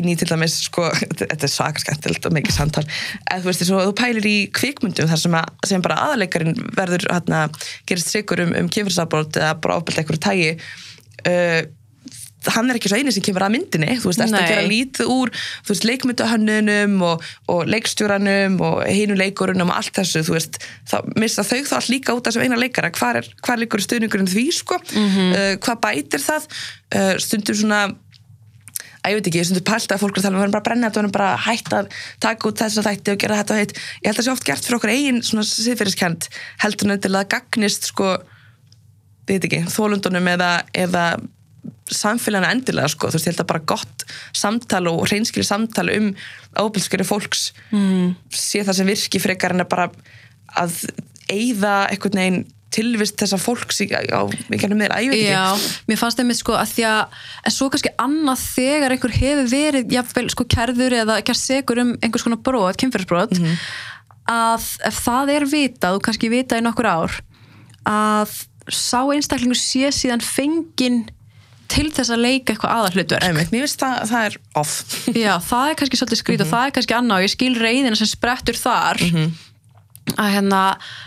inn í til dæmis sko, *laughs* þetta er svaka skemmtilegt og mikið samtal eða þú veist, svo, þú pælir í kvikmyndum þar sem, að, sem bara aðaleikarin verður hérna, gerist sigur um, um kynfyrsabrót eða bara ofbeldi eitthvað tægi uh, hann er ekki svo eini sem kemur að myndinni. Þú veist, að Nei. gera lítið úr þú veist, leikmyndahönnunum og, og leikstjóranum og hinu leikurunum og allt þessu, þú veist, þá missa þau þá allt líka út af þessu eina leikara. Hvar, er, hvar liggur stuðningurinn því, sko? Mhm. uh, hvað bætir það? Uh, stundum svona að ég veit ekki, stundum pælt að fólk er að tala um við erum bara að brenna þetta, við erum bara að hætta að taka út þess að þætti og gera þetta og hitt. Ég held að það sé oft gert fyrir okkur eigin svona siðferðiskend heldur til að gagnist sko, við veit ekki, þólundunum eða, eða samfélagina endilega sko, þú veist, ég held að bara gott samtal og hreinskili samtal um ábyrgskjöru fólks mm. sé það sem virki frekar en að bara að eyða einhvern veginn tilvist þessa fólks í, á ég veit ekki. Já, mér fannst einmitt sko að því að en svo kannski annað þegar einhver hefur verið jafnvel sko kærður eða gerst segur um einhvers konar brot, kynferðsbrot að ef það er vitað og kannski vitað í nokkur ár að sá einstaklingur sé síðan fenginn til þess að leika eitthvað aðalhlutverk. Einmitt, mér finnst það, það er off. *laughs* Já, það er kannski svolítið skrít og það er kannski annað og ég skil reyðina sem sprettur þar að hérna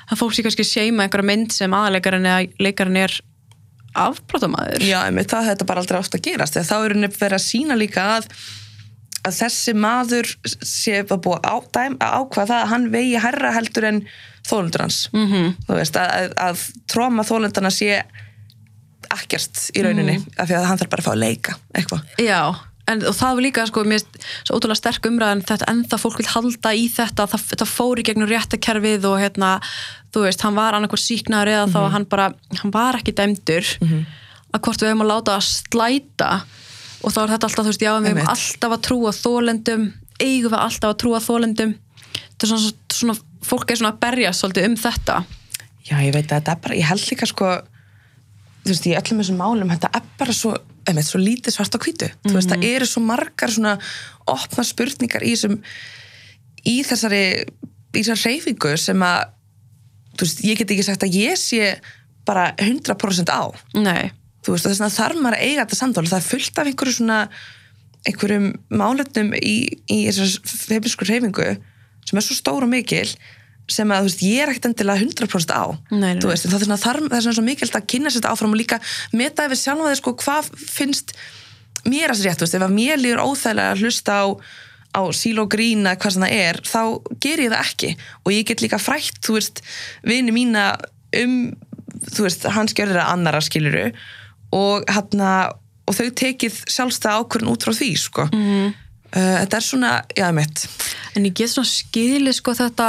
að fólk sé kannski seima einhverja mynd sem aðalegarinn eða leikarinn er afbrotamæður. Já, einmitt, það þetta bara aldrei ofta að gerast. Þá er henni verið að sína líka að að þessi maður sé að búa á, dæm, að ákvað það að hann vegi herra heldur en þólundur hans. -hmm. Mhm. þú veist, að, að tróma þólundana sé ekkert í rauninni, Mhm. af því að hann þarf bara að fá að leika eitthvað. Já, en það var líka sko, mér finnst svo ótrúlega sterk umræðan þetta ennþá fólk vil halda í þetta það, það fór í gegnum réttakerfið og hérna, þú veist, hann var annarkvæð síknaður eða þá að hann bara, hann var ekki dæmdur að hvort við hefum að láta að slæta og þá er þetta alltaf, þú veist, já, við hefum alltaf að trúa þólendum, eigum við alltaf að trúa þólendum þetta er svona, svona fólk er svona að berja svolítið um þetta. Já, ég veit að þetta er bara, ég held líka sko þú veist, í öllum þessum málum þetta er bara svo, einmitt, svo lítið svart á hvítu. Þú veist, það eru svo margar svona opna spurningar í þessum í þessari í þessari reyfingu sem að þú veist, ég get ekki sagt að ég sé bara 100% á. Nei, þú veist, þess vegna þarf maður að eiga þetta samtal. Það er fullt af einhverju svona einhverjum málefnum í, í þessar feiminsku reyfingu sem er svo stór og mikil sem að þú veist, ég er ekkert endilega 100% á Nei, veist, það er svona, þarf, það er svona svo mikilvægt að kynna sér þetta áfram og líka meta yfir sjálfa þig sko, hvað finnst mér að sér rétt, þú veist, ef að mér líður óþægilega að hlusta á á síl og grína hvað sem það er, þá ger ég það ekki og ég get líka frætt, þú veist vini mína um þú veist, hans gjörður að annara skiluru og hann og þau tekið sjálfstæða ákvörðin út frá því sko. Mhm. uh, þetta er svona, já, en ég get svona skilið sko þetta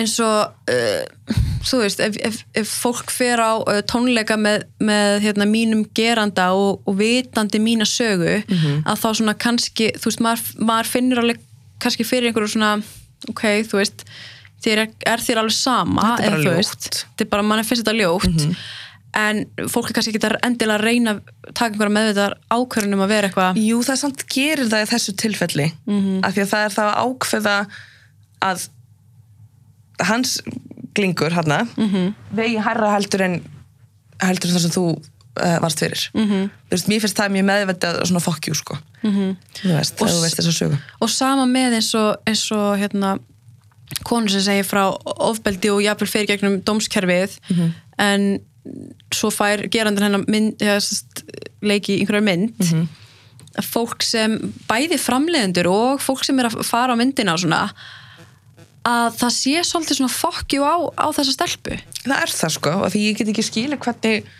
eins og uh, þú veist, ef, ef, ef fólk fer á uh, tónleika með, með hérna, mínum geranda og, og vitandi mína sögu að þá svona kannski, þú veist, maður, maður finnur alveg kannski fyrir einhverju svona ok, þú veist þér er, er þér alveg sama Þetta er bara eða ljótt. þetta er bara, mann finnst þetta ljótt en fólk er kannski ekki endilega að reyna taka einhverja meðvitað ákvörðunum að vera eitthvað. Jú, það samt gerir það í þessu tilfelli. Af því að það er það að ákveða að hans glingur hann -hmm. vegi hærra heldur en heldur það sem þú uh, varst fyrir -hmm. þú veist, mér finnst það mjög meðvitað svona fokkjú sko -hmm. þú veist, Og þú veist þess að sögu og sama með eins og, eins og hérna, konur sem segir frá ofbeldi og jafnvel fyrir gegnum dómskerfið en svo fær gerandinn hennar leiki einhverjar mynd að fólk sem bæði framleiðendur og fólk sem er að fara á myndina og svona að það sé svolítið svona fokkjú á, á þessa stelpu. Það er það sko, af því ég get ekki skilja hvernig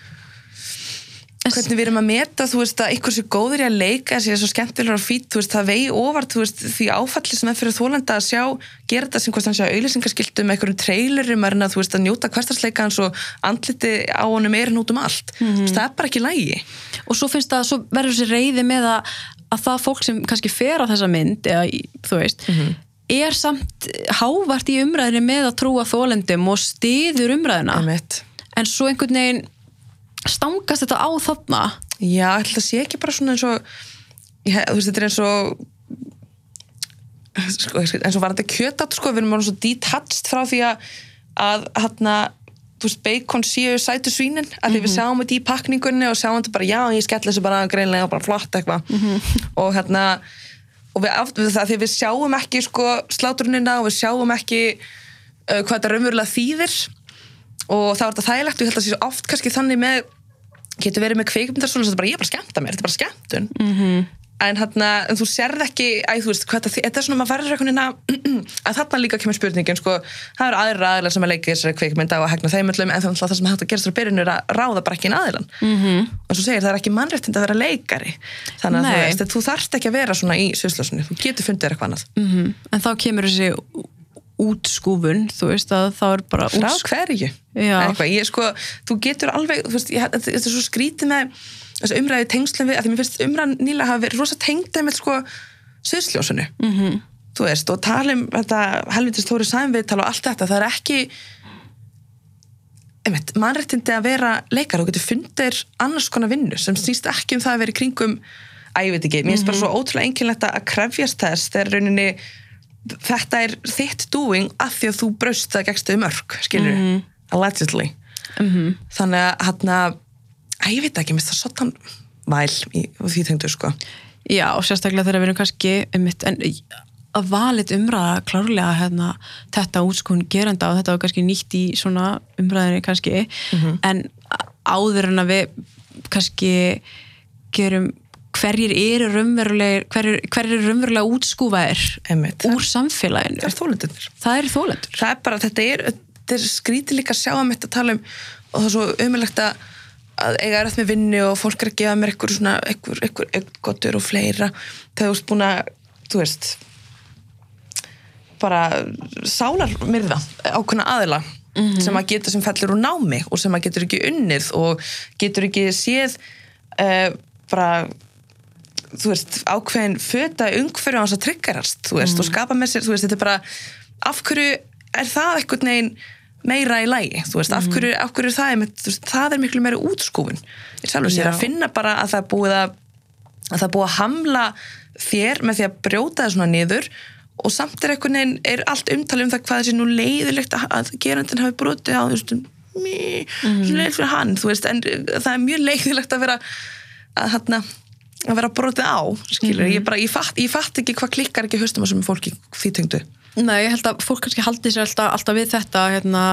hvernig við erum að meta þú veist að ykkur sé góður í að leika sé svo skemmtilegur og fýtt, þú veist það vegi ofar þú veist því áfalli sem er fyrir þólenda að sjá gera þetta sem hvort hann sé að auðlýsingaskiltum einhverjum trailerum er en að þú veist að njóta hverstarsleika hans og andliti á honum er nút um allt, mm -hmm. það er bara ekki lægi og svo finnst það, svo verður þessi reyði með að, að það fólk sem kannski fer á þessa mynd eða þú veist er samt hávart í umræðinni með að trúa þólendum og stiður umræðina Einmitt. en svo einhvern veginn stangast þetta á þarna. Já, það sé ekki bara svona eins og ég, þú veist, þetta er eins og sko, eins og var þetta kjötat sko, við erum orðin svo detached frá því að að hérna þú veist, bacon séu sætu svínin. Að því við sjáum þetta í pakningunni og sjáum þetta bara, já, ég skell þessu bara greinlega og bara flott eitthvað. Og hérna og við, við það því við sjáum ekki sko slátrunina og við sjáum ekki uh, hvað þetta raunverulega þýðir. Og þá er þetta þægilegt. Og ég held að sé svo oft kannski þannig með getur verið með sem þetta bara, ég er bara að skemmta mér, þetta er bara skemmtun. -hmm. En, hérna, en þú sérð ekki æ, þú veist, hvað þetta, þetta er svona, maður verður einhvern veginn að *clears throat* að þarna líka kemur spurningin sko, það eru aðrir aðilar sem að leika þessari kveikmynda og hegna þeim öllum, en þannig að það sem þetta gerast frá byrjun er að ráða bara ekki inn aðilan -hmm. og svo segir, það er ekki mannréttind að vera leikari þannig að þú Nei. veist, þú þarft ekki að vera svona í sviðslösunni, þú getur fundið eitthvað annað Mhm. en þá kemur þessi útskúfun þú veist að þá er bara frá útsk- hverju eitthvað, ég sko, þú getur alveg þú veist, ég, þetta þetta er svo skrítið með þessu umræði tengslum við, að því mér finnst umræðan nýlega hafa verið rosa tengda með sko sviðsljósunu, Mhm. -hmm. þú veist og tala um þetta helvitist tóri sæmviðtal og allt þetta, það er ekki einmitt, mannréttindi að vera leikar og getur fundir annars konar vinnu sem snýst ekki um það að vera í kringum að ég veit ekki, mér finnst bara svo ótrúlega einkynlegt að krefjast þess þegar rauninni þetta er þitt doing af því að þú braust það gegstu mörg skilur, Mhm. allegedly þannig að hann að ég veit ekki, mér finnst það svolítan væl í því tengdu sko. Já, og sérstaklega þegar við erum kannski einmitt, en að valit umræða klárlega hérna, þetta útskún gerenda og þetta var kannski nýtt í svona umræðinni kannski. En áður en að við kannski gerum hverjir eru raunverulega hverjir, hverjir eru raunverulega útskúfaðir úr samfélaginu? Það er þólendunir það þólendur það er bara, þetta er, er skrítið líka að sjá að mitt að tala um og það er svo umilegt að að eiga erað með vinnu og fólk er að gefa mér eitthvað svona, eitthvað, eitthvað, eitthvað gottur og fleira. Þegar þú ert búin að þú veist bara sálar myrða ákveðna aðila sem að geta sem fellur úr námi og sem að getur ekki unnið og getur ekki séð uh, bara þú veist, ákveðin föta umhverju á hans að tryggarast, þú veist, og skapa með sér, þú veist, þetta er bara, af hverju er það einhvern veginn meira í lægi, þú veist, af hverju, af hverju er það þú veist, það er miklu meira útskúfun ég sjálfur sér Já. að finna bara að það er búið að að það er búið að hamla þér með því að brjóta það svona niður og samt er einhvern veginn, er allt umtalið um það hvað þessi nú leiðilegt að, að gerandin hafi brotið á, þú veist, mí, svo leiðilegt fyrir hann, þú veist, en það er mjög leiðilegt að vera að, hérna, að vera brotið á, skilur, ég bara, ég fatt, ég fatt ekki hvað klikkar ekki haustum að sem fólki því tengdu. Nei, ég held að fólk kannski haldi sér alltaf, alltaf við þetta hérna,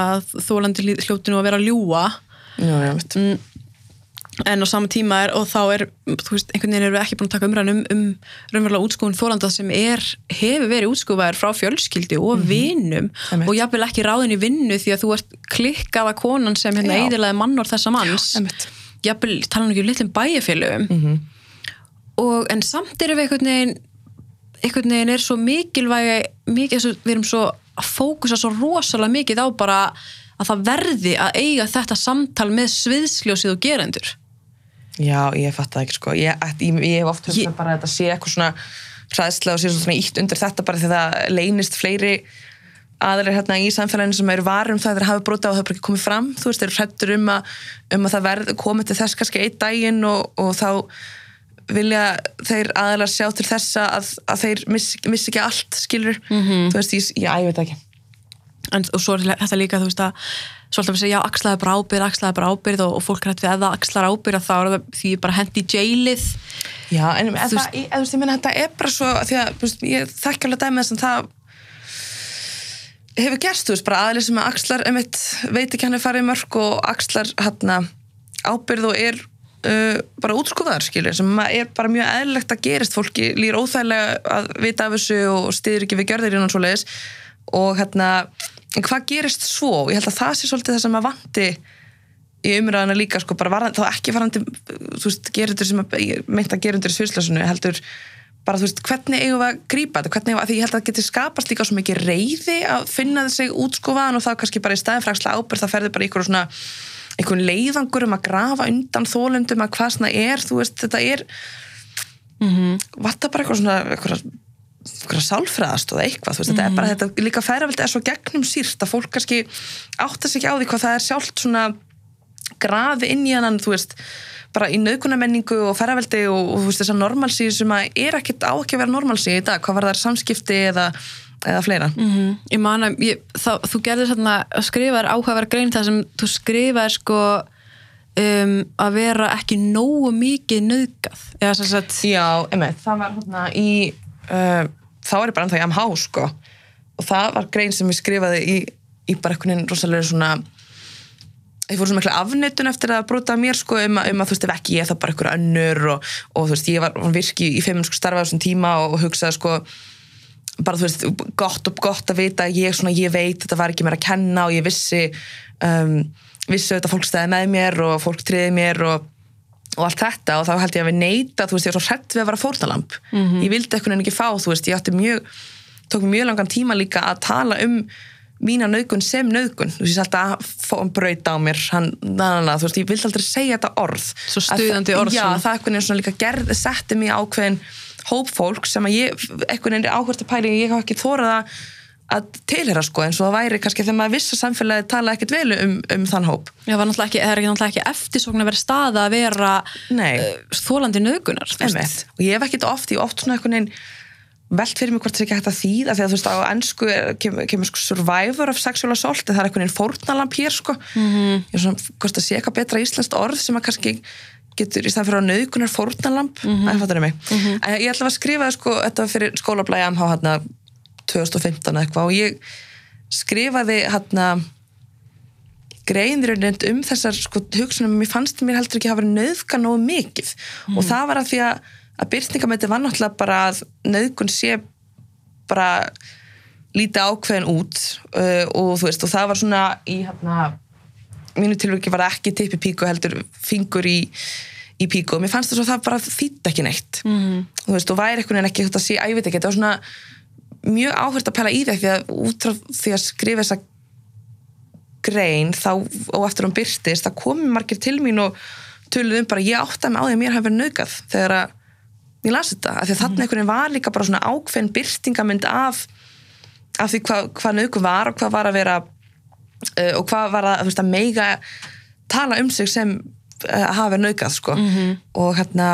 þólandi hljótinu að vera að ljúa Já, já, veit. en á sama tíma er, og þá er þú veist, einhvern veginn erum við ekki búin að taka umræðan um, um raunverulega útskúfun þólanda sem er hefur verið útskúfaður frá fjölskyldi og vinum Einmitt. og jafnvel ekki ráðin í vinnu því að þú ert klikkaða konan sem hérna eidilaði mannor þessa manns jafnvel tala nú ekki um litlum bæjarfélögum. Og en samt erum við einhvern veginn einhvern veginn er svo mikilvægi mikið, við erum svo að fókusa svo rosalega mikið á bara að það verði að eiga þetta samtal með sviðsljósið og gerendur. Já, ég fatt það ekki sko. Ég, ég, ég hef oft Ég- bara að þetta sé eitthvað svona hræðslega og sé svona ítt undir þetta bara því það leynist fleiri aðrir hérna í samfélaginu sem eru varum það þeir hafa brota og það er bara ekki komið fram. Þú veist, þeir eru hrættur um að, um að það verð komið til þess kannski einn daginn og, og þá vilja þeir aðalega sjá til þessa að, að þeir missi, missi ekki allt skilur, þú veist, ég, já, ég veit ekki. En, og svo er þetta líka þú veist að svo alltaf að segja, axlaði bara ábyrð, axlaði bara ábyrð og, og fólk er hægt við það axlar ábyrð þá er það því bara hendi í jailið. Já, en Þú þú veist- ég, veist, ég meina þetta er bara svo því að, veist, ég þekki alveg dæmið sem það hefur gerst, þú veist, bara aðlið sem að axlar einmitt, veit ekki hann er farið mörg og axlar hérna ábyrð og er uh, bara útskúfaðar, skilur, sem er bara mjög eðlilegt að gerist, fólki lýr óþægilega að vita af þessu og stiður ekki við gjörðir innan svo leiðis og hérna, hvað gerist svo? Ég held að það sé svolítið það sem að vanti í umræðana líka sko bara varðan, þá ekki varðandi þú veist, gerundur sem að, meint að gerundur í sviðslösunu heldur bara þú veist, hvernig eigum við að grípa þetta, hvernig eigum við að, því ég held að það geti skapast líka svo mikið reyði að finna þessi útskofaðan og þá kannski bara í staðinfrækslega ábyrð það ferði bara ykkur svona einhvern leiðangur um að grafa undan þólundum að hvað svona er, þú veist, þetta er mm -hmm. vata bara eitthvað svona eitthvað, eitthvað sálfræðast og eitthvað, þú veist, þetta er bara þetta líka færaveldi er svo gegnum sírt að fólk kannski átta sig ekki á því hvað það er sjálft svona grafi inn í hann, þú veist bara í nöðkunamenningu og ferraveldi og, og þú veist þess að normalsí sem að er ekkit á ekki að vera normalsí í dag, hvað var það samskipti eða, eða fleira. Mm Ég man að ég, þá, þú gerðir svona að skrifa þér áhugaverð grein þar sem þú skrifaðir sko um, að vera ekki nógu mikið sagt Já, einmitt, það var hérna í uh, þá er ég bara ennþá í MH sko. Og það var grein sem ég skrifaði í, í bara veginn rosalega svona ég fór svona mikla afneitun eftir að brota mér sko um, að- um að þú veist ef ekki ég það bara einhver önnur og, og þú veist ég var virki í feiminsku starfa á þessum tíma og, og hugsaði sko bara þú veist gott og gott að vita ég, svona, ég veit þetta var ekki mér að kenna og ég vissi um, vissi auðvitað að fólk stæði með mér og fólk triði mér og og allt þetta. Og þá held ég að við neita þú veist, ég var svo hrætt við að vera fórnalamb. Ég vildi eitthvað en ekki fá, þú veist, ég átti mjög tók mjög langan tíma líka að tala um mína nöðgun sem nöðgun þú veist, alltaf að fá um braut á mér hann, na, na, na, þú veist, ég vildi aldrei segja þetta orð. Svo stuðandi orð Já, það eitthvað hóp fólk sem að ég, eitthvað er áhvert að pæli, ég hafa ekki þórað að að tilhera sko, eins og það væri kannski þegar maður viss að samfélagi tala ekkert vel um, um þann hóp Já, ekki, það er ekki, náttúrulega ekki eftirsókn að vera staða að vera uh, þólandi. Einmitt. og ég hef ekkert oft, ég hef oft svona einhvern veginn velt fyrir mig hvort það er ekki hægt að þýða því að þú veist á ennsku er- kemur, kemur sko survivor of sexual assault það er einhvern veginn fórnalamp hér sko -hmm. ég er svona, hvort það sé eitthvað betra íslenskt orð sem að kannski getur í staðan fyrir að nauðgunar fórnalamp mm -hmm. það mig. En ég ætla að skrifa sko, þetta fyrir skólablæði MH hérna 2015 eða eitthvað og ég skrifaði hérna greinir um þessar sko, hugsunum, mér fannst mér heldur ekki að hafa verið nauðga nógu mikið. Og það var að því að, að byrtingamæti var náttúrulega bara að nauðgun sé bara lítið ákveðin út uh, og þú veist og það var svona í hérna mínu tilvægi var það ekki tippi píku heldur fingur í, í píku og mér fannst þess að það bara þýtt ekki neitt. Mm. þú veist og væri eitthvað en ekki þetta sé, að ég veit ekki, þetta var svona mjög áhvert að pæla í það því að út frá því að skrifa þessa grein þá og eftir hún byrtist það komið margir til mín og töluð um bara ég átti að með á því að mér hafi verið naukað þegar að ég las þetta. Af því að þarna einhvern veginn var líka bara svona ákveðin byrtingamynd af, af því hvað hva nauku var og hvað var að vera og hvað var að, þú veist, að meiga tala um sig sem uh, hafa verið naukað sko. Og hérna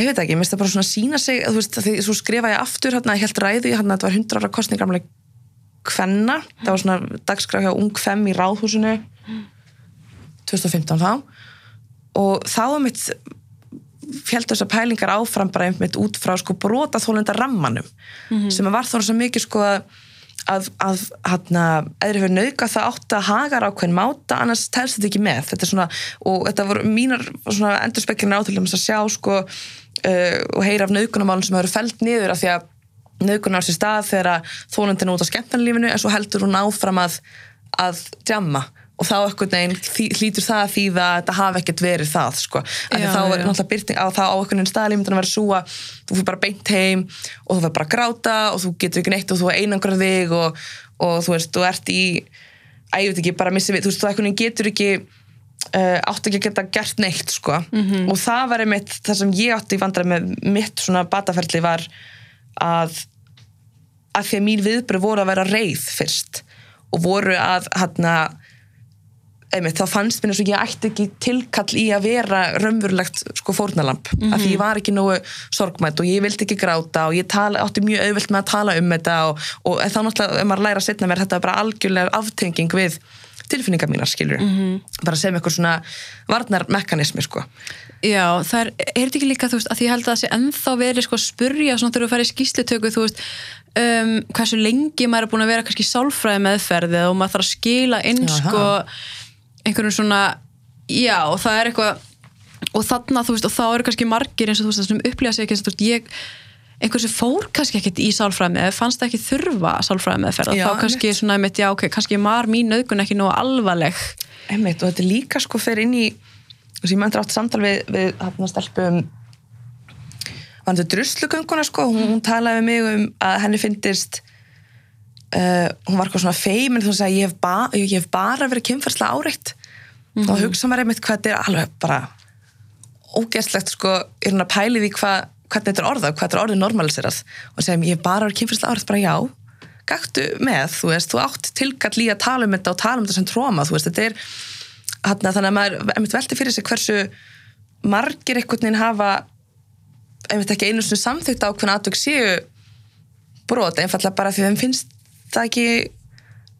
ég veit ekki, mér finnst það bara svona sína sig þú veist, því svo skrifa ég aftur hérna, ég held ræðu, hérna, þetta var 100 ára kostningamlega kvenna, það var svona dagskraf hjá Ung Fem í Ráðhúsinu. 2015 þá. Og þá er mitt fjöldu þessar pælingar áfram bara einmitt út frá sko brota þólenda rammanum sem var þá svo mikið sko að að, að hérna, eðri fyrir nauka það átti að hagar ákveðin máta annars telst þetta ekki með. Þetta svona, og þetta voru mínar svona endurspekkirinn átöldum að sjá sko uh, og heyra af naukunamálum sem eru feld niður af því að naukunar sér stað þegar þólendin er út á skemmtanlífinu en svo heldur hún áfram að að djamma og þá ekkert neginn hlýtur það að þýða að þetta hafi ekkert verið það sko. Já, þá er náttúrulega byrting á þá á einhvern veginn staðlímyndin að vera svo að þú fyrir bara beint heim og þú fyrir bara að gráta og þú getur ekki neitt og þú einangra þig og, og þú veist, þú ert í að veit ekki, bara missi við, þú veist, þú einhvern veginn getur ekki uh, átt ekki að geta gert neitt sko. Mhm. og það var einmitt það sem ég átti í vandræði með mitt svona bataferli var að að því að mín viðbröð voru að vera reið fyrst og voru að hérna einmitt, þá fannst mér eins og ég ætti ekki tilkall í að vera raunverulegt sko fórnalamp, mm -hmm. af því ég var ekki nógu sorgmætt og ég vildi ekki gráta og ég tala, átti mjög auðvelt með að tala um þetta og, og þá náttúrulega, ef maður læra setna mér þetta er bara algjörlega aftenging við tilfinningar mínar, skilur -hmm. bara sem eitthvað svona varnarmekanismi, sko Já, það er, er þetta ekki líka, þú veist, að því ég held að það sé ennþá verið sko að spurja svona þegar þú færi skýslutöku, þú veist, um, hversu lengi maður er búin að vera kannski sálfræði meðferði og maður þarf að skila inn Jaha. sko einhverjum svona, já, og það er eitthvað, og þarna, þú veist, og þá eru kannski margir eins og þú veist, sem upplýða sig ekki, þú veist, ég, einhver sem fór kannski ekkert í sálfræði með, fannst ekki þurfa sálfræði meðferð, Já, þá kannski svona, einmitt, já, ok, kannski var mín auðgun ekki nógu alvarleg. Einmitt, og þetta líka sko fyrir inn í veist, ég möndur átt samtal við, við hérna stelpu um var þetta druslugönguna sko, hún, hún talaði við mig um að henni fyndist uh, hún var eitthvað svona feimin þú veist að ég hef, ba ég hef bara verið kynferðslega áreitt. Mm -hmm. og hugsa maður einmitt hvað þetta er alveg bara ógeðslegt sko, er hún að pæli því hvað þetta er orðað, hvað þetta er orðið normaliserað. Og segja ég hef bara verið kynferðslega áreitt. Bara já gættu með, þú veist, þú átt tilgall í að tala um þetta og tala um þetta sem tróma þú veist, þetta er hana, þannig að maður einmitt velti fyrir sig hversu margir einhvern veginn hafa einmitt ekki einu svona samþykta á brot einfallega bara því þeim finnst það ekki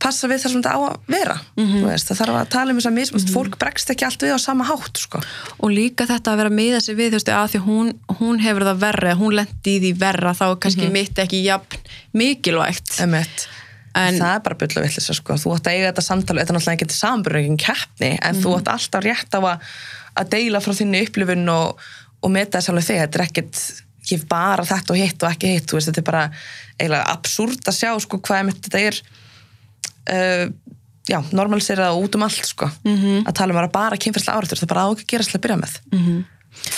passa við það sem þetta á að vera Mhm. þú veist, það þarf að tala um þess að mismast fólk bregst ekki allt við á sama hátt sko. og líka þetta að vera miða sig við þú veist, að því hún, hún hefur það verra hún lendi í því verra, þá er kannski mitt ekki jafn mikilvægt Emmett En- það er bara byrla vitlis sko. þú átt að eiga þetta samtali, þetta er náttúrulega ekki samanbyrjum keppni, en þú átt alltaf rétt á að, að deila frá þinni upplifun og, og meta þess alveg þig þetta er ekkit, ekki bara þetta og hitt og ekki hitt, veist, þetta er bara eiginlega absúrt að sjá sko, hvað einmitt þetta er uh, já, normalisera út um allt sko. -hmm. að tala um að bara kynferðslega árættur það bara á ekki að gera slega að byrja með.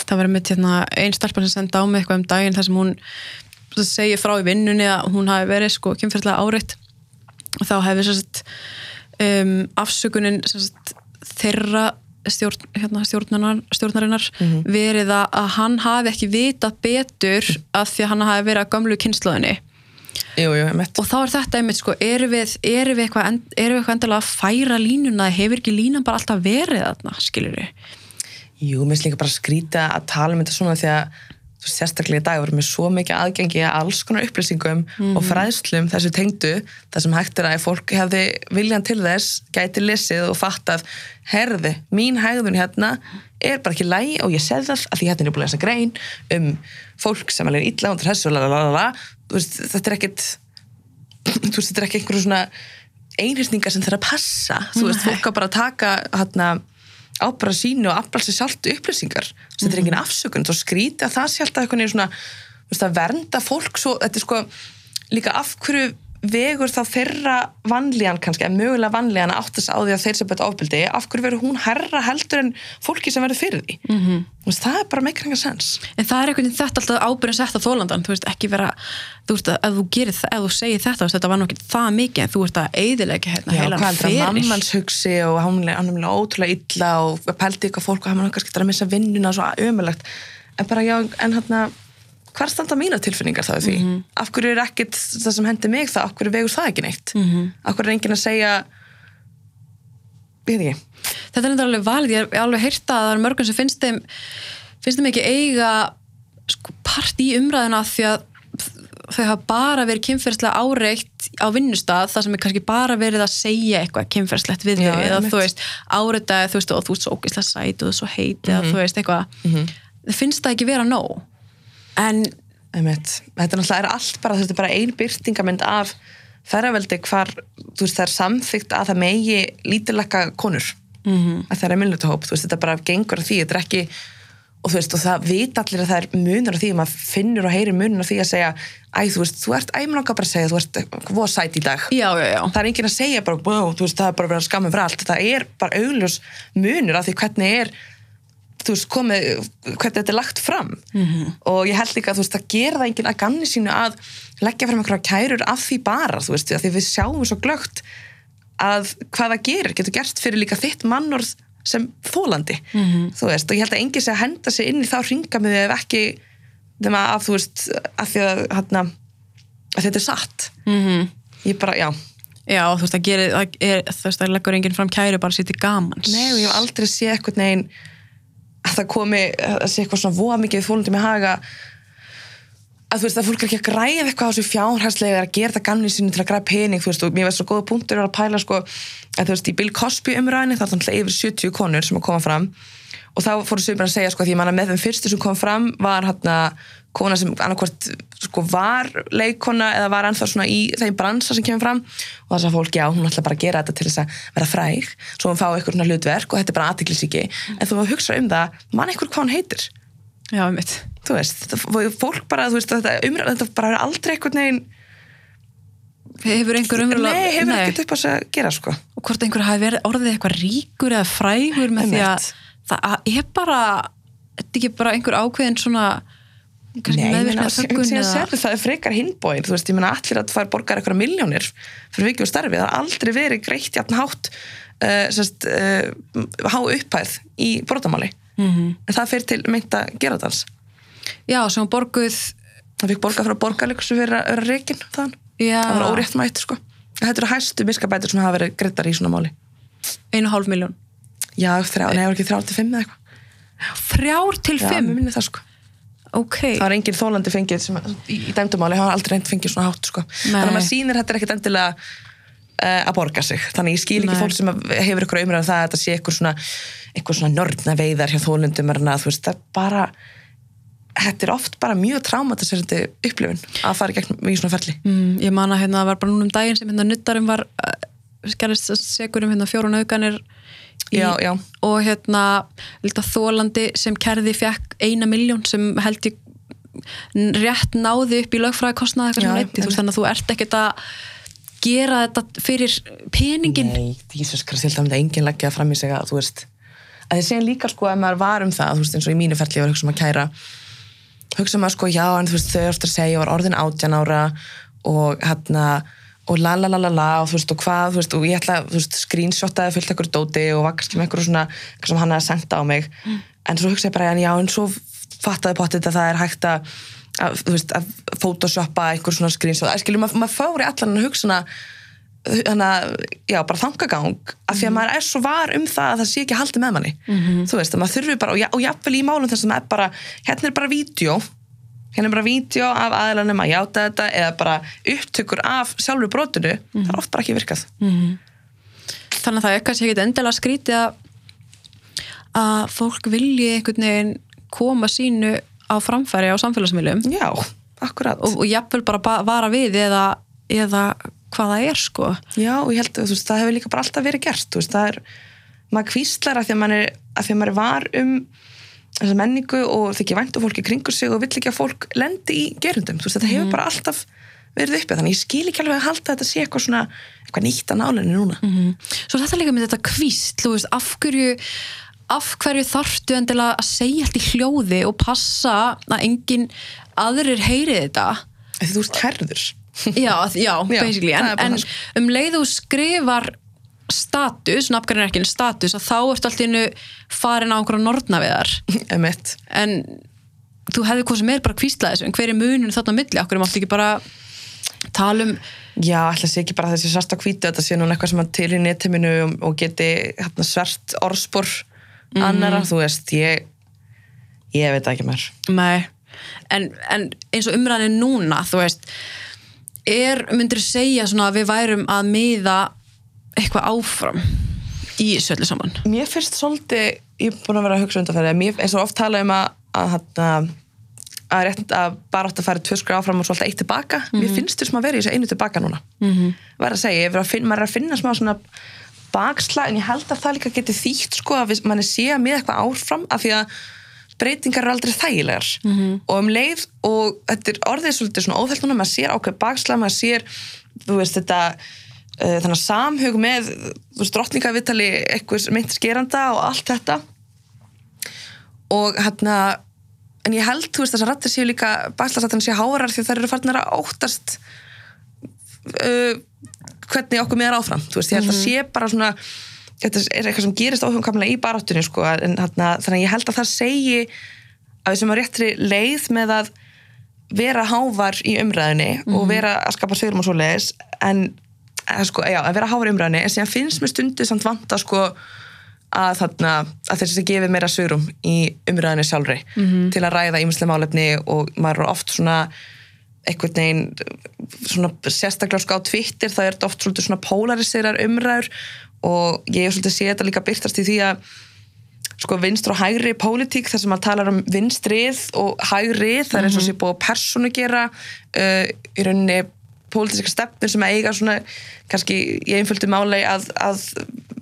Það var mitt hérna, einn stelpan sem senda á mig eitthvað um daginn þar sem hún segir frá í vinnunni að hún hafi verið sko kynferðslega áreitt. Og þá hefði sett um, afsökunin sagt, þeirra stjórn, hérna, stjórnarinnar, stjórnarinnar verið að, að hann hafi ekki vitað betur af því að hann hafi verið að gömlu kynnslóðinni jú, jú, og þá er þetta einmitt sko, erum við, við, eitthvað, end- endilega að færa línuna, hefur ekki línan bara alltaf verið þarna, skilur við Jú, mér finnst líka bara að skrýta að tala um þetta svona því að sérstaklega í dag vorum við svo mikið aðgengi að alls konar upplýsingum og fræðslum þessu tengdu það sem hægt er að fólk hefði viljan til þess gæti lesið og fattað herði, mín hægðun hérna er bara ekki lægi og ég segð það að því hérna er búin að lesa grein um fólk sem er illa undir þessu lalalala. Þetta er ekkit *clears throat* þú veist, þetta er ekki einhverju svona einhyrningar sem þeirra passa. Þú veist, fólk á bara að taka hérna ábara sínu og afla sér sjálft upplýsingar. Þetta er engin afsökun, þá skríti að það sé alltaf veginn svona, vernda fólk svo, þetta er sko líka af hverju vegur þá þeirra vanlíðan kannski, en mögulega vanlíðan að áttast á því að þeir sem bæta ofbeldi, af hverju verður hún herra heldur en fólki sem verður fyrir því mm -hmm. veist, það er bara meikir enga sens En það er einhvern veginn þetta alltaf ábyrðin sett á þólandan, þú veist, ekki vera, þú veist, ef þú gerir það, ef þú segir þetta, veist, þetta var nú ekki það mikið, en þú ert að eyðilegja hérna Já, hvað heldur að feril. mammans hugsi og hann er er ótrúlega illa og pældi ykkur fólk og hann er kannski að missa vinnuna svo ömulegt en bara já, en hann hvar standa mína tilfinningar það við því? Mhm. af hverju er ekkit það sem hendi mig það af hverju vegur það ekki neitt? Mhm. -hmm. af hverju er enginn að segja veit ekki. Þetta er enda alveg valið, ég er alveg heyrta að það er mörgum sem finnst þeim, finnst þeim ekki eiga sko, part í umræðina því að þau hafa bara verið kynferðslega áreitt á vinnustaf þar sem er kannski bara verið að segja eitthvað kynferðslegt við þau eða þú veist, áreitaði þú veist og þú ert svo ógeðslega sæt og þú ert svo heit eða þú veist eitthvað, þau finnst það ekki vera nóg en Einmitt. Þetta náttúrulega er allt bara, þetta er bara ein byrtingamind af ferraveldi hvar, þú veist, það er samþygt að það megi lítilekka konur Mhm. -hmm. að það er minnlutahóp, þú veist, þetta bara gengur að því, þetta er ekki, og þú veist, og það vita allir að það er munur á því, maður finnur og heyrir munur á því að segja, æ, þú veist, þú ert æmlanga bara að segja, þú ert voða sæt í dag. já, já, já Það er enginn að segja bara, þú veist, það er bara verið að skamma fyrir allt, það er bara augljós munur af því hvernig er þú veist, komið, hvernig þetta er lagt fram. -hmm. og ég held líka að þú veist, það gera það enginn að ganni sínu að leggja fram einhverja kærur af því bara, þú veist, því við sjáum svo glögt að hvað það gerir getur gert fyrir líka þitt mannorð sem þólandi, -hmm. þú veist. Og ég held að enginn sé að henda sig inn í þá ringamiði ef ekki þeim að, þú veist, að því að, hérna, að þetta er satt. Mm ég bara, já, já, þú veist, það gerir það er, þú veist, það leggur enginn fram kæru bara sér til gamans. Nei og ég hef aldrei séð eitthvað neginn að það komi að sé eitthvað svona voða mikið fólundum með haga að þú veist að fólk er ekki að græða eitthvað á þessu fjárhærslega að gera það gamni sínu til að græða pening þú veist og mér veist svo góða punktur að pæla sko að þú veist í Bill Cosby umræðinni það er þannig yfir 70 konur sem að koma fram. Og þá fóru sögum að segja sko því ég manna með þeim fyrstu sem kom fram var hérna kona sem annarkvort sko var leikona eða var ennþá svona í þeim bransa sem kemur fram og þess að fólk, já, hún ætla bara að gera þetta til þess að vera fræg, svo hún fá eitthvað svona hlutverk og þetta er bara aðtiklisíki, en þú hugsa um það, mann eitthvað hvað hún heitir? Já, mitt þú veist, fólk bara, þú veist, þetta umræð, þetta bara er aldrei eitthvað neginn hefur einhver umræðlega nei, hefur ekkert upp á þess að gera, sko. Og hvort einhver hafi verið orðið eitthvað ríkur eða frægur með því að það er bara þetta er ekki bara einhver ákveðin svona Nei, meðvirkni þöggun það er frekar hinbóin, þú veist, ég meina allir að fara borgar eitthvað miljónir fyrir vikið og starfi, það har aldrei verið greitt jafn hátt uh, sérst, uh, há upphæð í brotamáli, Mhm. en það fyrir til meinta geradans, já, sem borguð það fikk borgað frá borgarleikursu fyrir að vera reikin þann, já, það var órétt mætt, sko. Þetta eru hæstu miskabætur sem hafa verið greiddar í svona máli. Einu og hálf miljón já, þrjá, það var ekki þrjá til fimm eða eitthvað. Þrjár til já, mér fimm minni það, sko ok. Það er engin þólandi fengið sem, í, í dæmdumáli, hann har aldrei reynd fengið svona hátt sko. þannig að maður sýnir þetta er ekkit endilega uh, að borga sig. Þannig ég skil ekki Nei. fólk sem hefur ykkur umræðan það að þetta sé eitthvað svona, eitthvað svona nörna veiðar hjá þólundum það er bara þetta er oft bara mjög traumatiserandi upplifun að fara í gegn í svona ferli. Mm, ég man að hérna það var bara núna um daginn sem hérna nuttarum var uh, skerist segur um hérna fjórun aukanir í, Já, já. og hérna þólandi sem kerði fekk eina miljón sem held ég rétt náði upp í lögfræði kostnaði eitthvað Já, sem leyti, þú einmitt. veist þannig að þú ert ekkert að gera þetta fyrir peningin Nei, Jesus Christ, ég held að myndi enginn leggja það fram í sig að þú veist að þið séum líka sko að maður var um það þú veist eins og í mínu ferli var hugsa um að kæra hugsa um að sko já en þú veist þau eftir að segja ég var orðin átján ára og hérna og la la la la la og þú veist og hvað veist og ég ætla veist screenshotaði fullt ekkur dóti og var kannski með ekkur svona eitthvað sem hann hefði senda á mig. En svo hugsa ég bara já en svo fattaði pottið að það er hægt að, að að photoshoppa einhver svona screenshot. Að skilju maður mað fóri allan að hugsa að, já, bara þangagang af því að maður er svo var um það að það sé ekki haldið með manni, þú veist, að maður þurfi bara og, og jafnvel í málum þess að maður er bara hérna er bara vídeo hérna er bara vídeo af aðlanum að játa þetta eða bara upptökur af sjálfur brotinu, það er oft bara ekki virkað. Þannig að það er kannski ekkert endilega skrítið að að fólk vilji einhvern veginn koma sínu á framfæri á samfélagsmiðlum. Já, akkurat. Og, og jafnvel bara ba- vara við eða, eða hvað það er sko. Já, og ég held að veist, það hefur líka bara alltaf verið gert, veist, það er maður kvíslar að því að maður er, að því að maður er var um þessa menningu og þykir vænt og fólki kringur sig og vill ekki að fólk lendi í gerundum, þú veist, þetta hefur bara alltaf verið uppi, þannig ég skil ekki alveg að halda að þetta sé eitthvað svona, eitthvað nýtt að nálinni núna. Svo þetta líka með þetta kvíst, þú veist, af hverju af hverju þarftu endilega að segja allt í hljóði og passa að engin aðrir heyri þetta? Þú ert kærður. Já, já, basically en, bara en sko. um leið þú skrifar status, nafngarinn er ekki en status að þá ertu allt í innu farin á einhverja nornaviðar *laughs* Emmett, en þú hefði hvað sem er bara kvíslað þessu en hver er munun þarna milli, okkur er mátt ekki bara tala um já, ætla sé ekki bara þessi svart á hvítu, þetta sé núna eitthvað sem að til í netiminu og, og geti hérna, svart orðspor annara, þú veist, ég ég veit ekki mér Nei, en, en eins og umræðin núna, þú veist er, myndir segja svona að við værum að miða eitthvað áfram í þessu öllu saman? Mér finnst svolítið, ég er búin að vera að hugsa undanferði, mér eins og oft tala um að að, að, að að bara átt að fara tvö skur áfram og svolítið eitt tilbaka. Mér finnst þessum að vera í þessu einu tilbaka núna. Mm -hmm. verð að segja, að finna, maður er að finna smá svona bakslag, en ég held að það líka geti þýtt sko að mann er að miða eitthvað áfram af því að breytingar eru aldrei þægilegar. -hmm. og um leið og þetta er orðið svolítið svona óþælt núna, maður sér ákveð bakslag, maður sér þú veist þetta þannig að samhug með drottningavittali eitthvað meint skeranda og allt þetta. Og hérna en ég held, þú veist, þess að rættir séu líka bæslarsættan séu háarar því þær eru farnar að óttast uh, hvernig okkur með er áfram þú veist, ég held að sé bara svona þetta er eitthvað sem gerist óhjómkamlega í baráttunni sko, en hérna, þannig að ég held að það segi að við sem á réttri leið með að vera hávar í umræðinni og vera að skapa sveirum og svoleiðis en að, sko, já, að vera hávar í umræðinni en síðan finnst mér stundu samt vanta sko að, þarna, að þessi sem gefið meira svörum í umræðinni sjálfri til að ræða ímislega málefni og maður er oft svona einhvern veginn svona sérstaklega sko á Twitter það er oft svolítið svona polariserar umræður og ég er svolítið sé þetta líka byrtast í því að sko vinstur og hægri pólitík þar sem maður talar um vinstrið og hægrið það er eins og sé búið að persónu gera uh, í rauninni pólitíska stefnir sem eiga svona kannski í einföldu máli að, að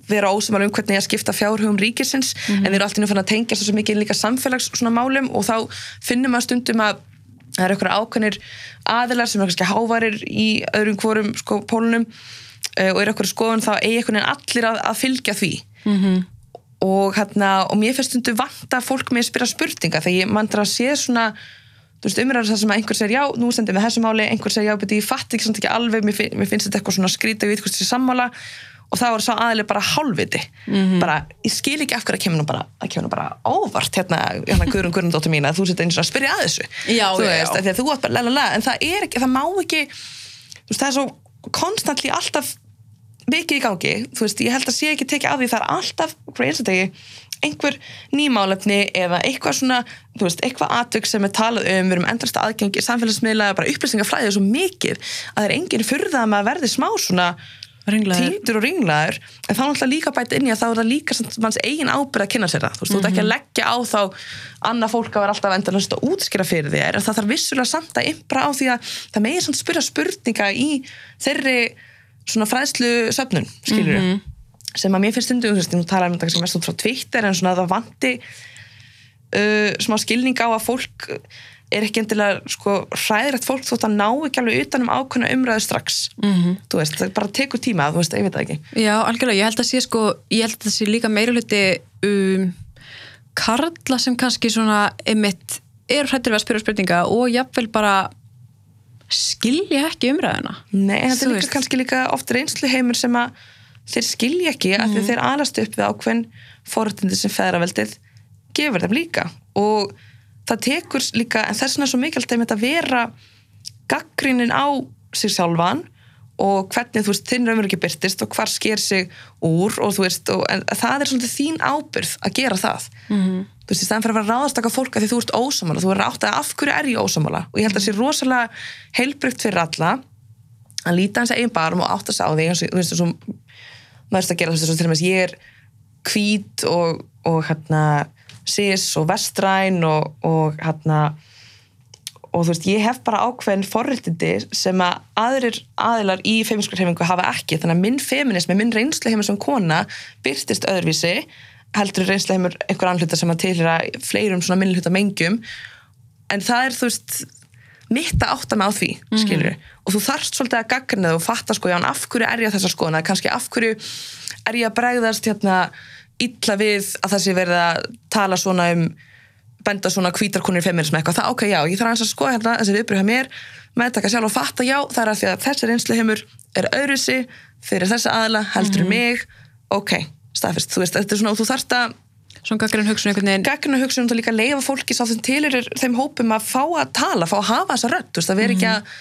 vera ósumal um hvernig að skipta fjárhugum ríkisins. En þeir eru alltaf nú fann að tengja svo mikið líka samfélags svona málum og þá finnum maður stundum að það eru eitthvað ákveðnir aðilar sem er kannski hávarir í öðrum hvorum sko pólunum uh, og eru eitthvað skoðun þá eigi eitthvað allir að, að fylgja því. Og, hérna, og mér finnst stundu vanta fólk með að spyrja spurninga þegar ég mann að sé svona þú veist, umræður það sem að einhver segir já, nú stendur við þessu máli, einhver segir já, beti ég fatt ekki, samt ekki alveg, mér, finn, mér finnst þetta eitthvað svona skrítið við eitthvað sammála. Og þá er sá aðileg bara hálfviti. Bara, ég skil ekki af hverju að kemur nú bara að kemur nú bara óvart hérna, hérna Guðrun Guðrundóttir mín að þú setja eins og að spyrja að þessu. Já, þú veist, að þú átt bara lalala, en það er ekki, það má ekki þú veist, það er svo konstantli alltaf mikið í gangi, þú veist, ég held að sé ekki tekið á því það er alltaf, hvað er þetta ekki einhver nýmálefni eða eitthvað svona, þú veist, eitthvað atvik sem er talað um, við erum endrast aðgengi samfélagsmiðla, bara upplýsingafræði er svo mikið að það er enginn furða að maður verði smá svona týndur og ringlaður. En þá er náttúrulega líka bæta inn í að þá er það líka manns eigin ábyrð að kynna sér það. Þú veist, þú ert ekki að leggja á þá annað fólk að vera alltaf endalast að útskýra fyrir þér en það þarf vissulega samt að impra á því að það megir samt spyrja spurninga í þeirri svona fræðslu söfnun, skilur sem að mér finnst stundum, þú veist, nú tala um þetta kannski mest út frá Twitter en svona það vanti uh, smá skilning á að fólk er ekki endilega sko hræðrætt fólk þótt að ná ekki alveg utan um ákveðna umræðu strax. -hmm. þú veist, það bara tekur tíma þú veist, ég veit það ekki. Já, algjörlega, ég held að sé sko ég held að það sé líka meira hluti um, karla sem kannski svona einmitt eru hrættir við að spyrja spurninga og jafnvel bara skilja ekki umræðina Nei, þetta er líka kannski líka oft reynslu heimur sem að þeir skilja ekki því að þeir alast upp við ákveðin fórhundin sem feðraveldið gefur þeim líka. Og það tekur líka, en þess vegna er svo mikilvægt að vera gaggrinin á sig sjálfan og hvernig þú veist, þinn raunverður ekki byrtist og hvar sker sig úr og þú veist, og, en það er svolítið þín ábyrð að gera það. Mhm. þú veist, stæðan fyrir að vera ráðastaka fólk að því þú ert ósamála, þú er átt að af hverju er ég ósamála og ég held að það sé rosalega heilbrygt fyrir alla að líta hans eigin barm og átta sig á því þú veist, og maður veist að gera veist, eins og til dæmis ég er hvít og, og hérna cis og vestræn og, og hérna og þú veist, ég hef bara ákveðin forréttindi sem að aðrir aðilar í feminskurhefingu hafa ekki. Þannig að minn feminismi, minn reynsluheimur sem kona byrtist öðruvísi heldur reynsluheimur einhver annan hluta sem að tilhýra fleirum svona minni hluta mengjum. En það er þú veist mitt að átta mig á því, skilur og þú þarft svolítið að gagna það og fatta sko, já, af hverju er ég að þessa skoðuna, kannski af hverju er ég að bregðast hérna illa við að það sé verið að tala svona um benda svona hvítarkonur feminism eitthvað, það ok, já, ég þarf að skoða hérna þessi viðbröð hjá mér, meðtaka sjálf og fatta já, það er að því að þessi reynslu heimur er öðruðsi fyrir þessa aðla heldur mig, ok staðfist, þú veist, þetta er svona, og þú þarft að svona gaggrinn hugsun einhvern veginn gagna hugsunum og líka leifa fólki sá þeim til er þeim hópum að fá að tala, fá að hafa þessa rödd, þú veist, að vera ekki að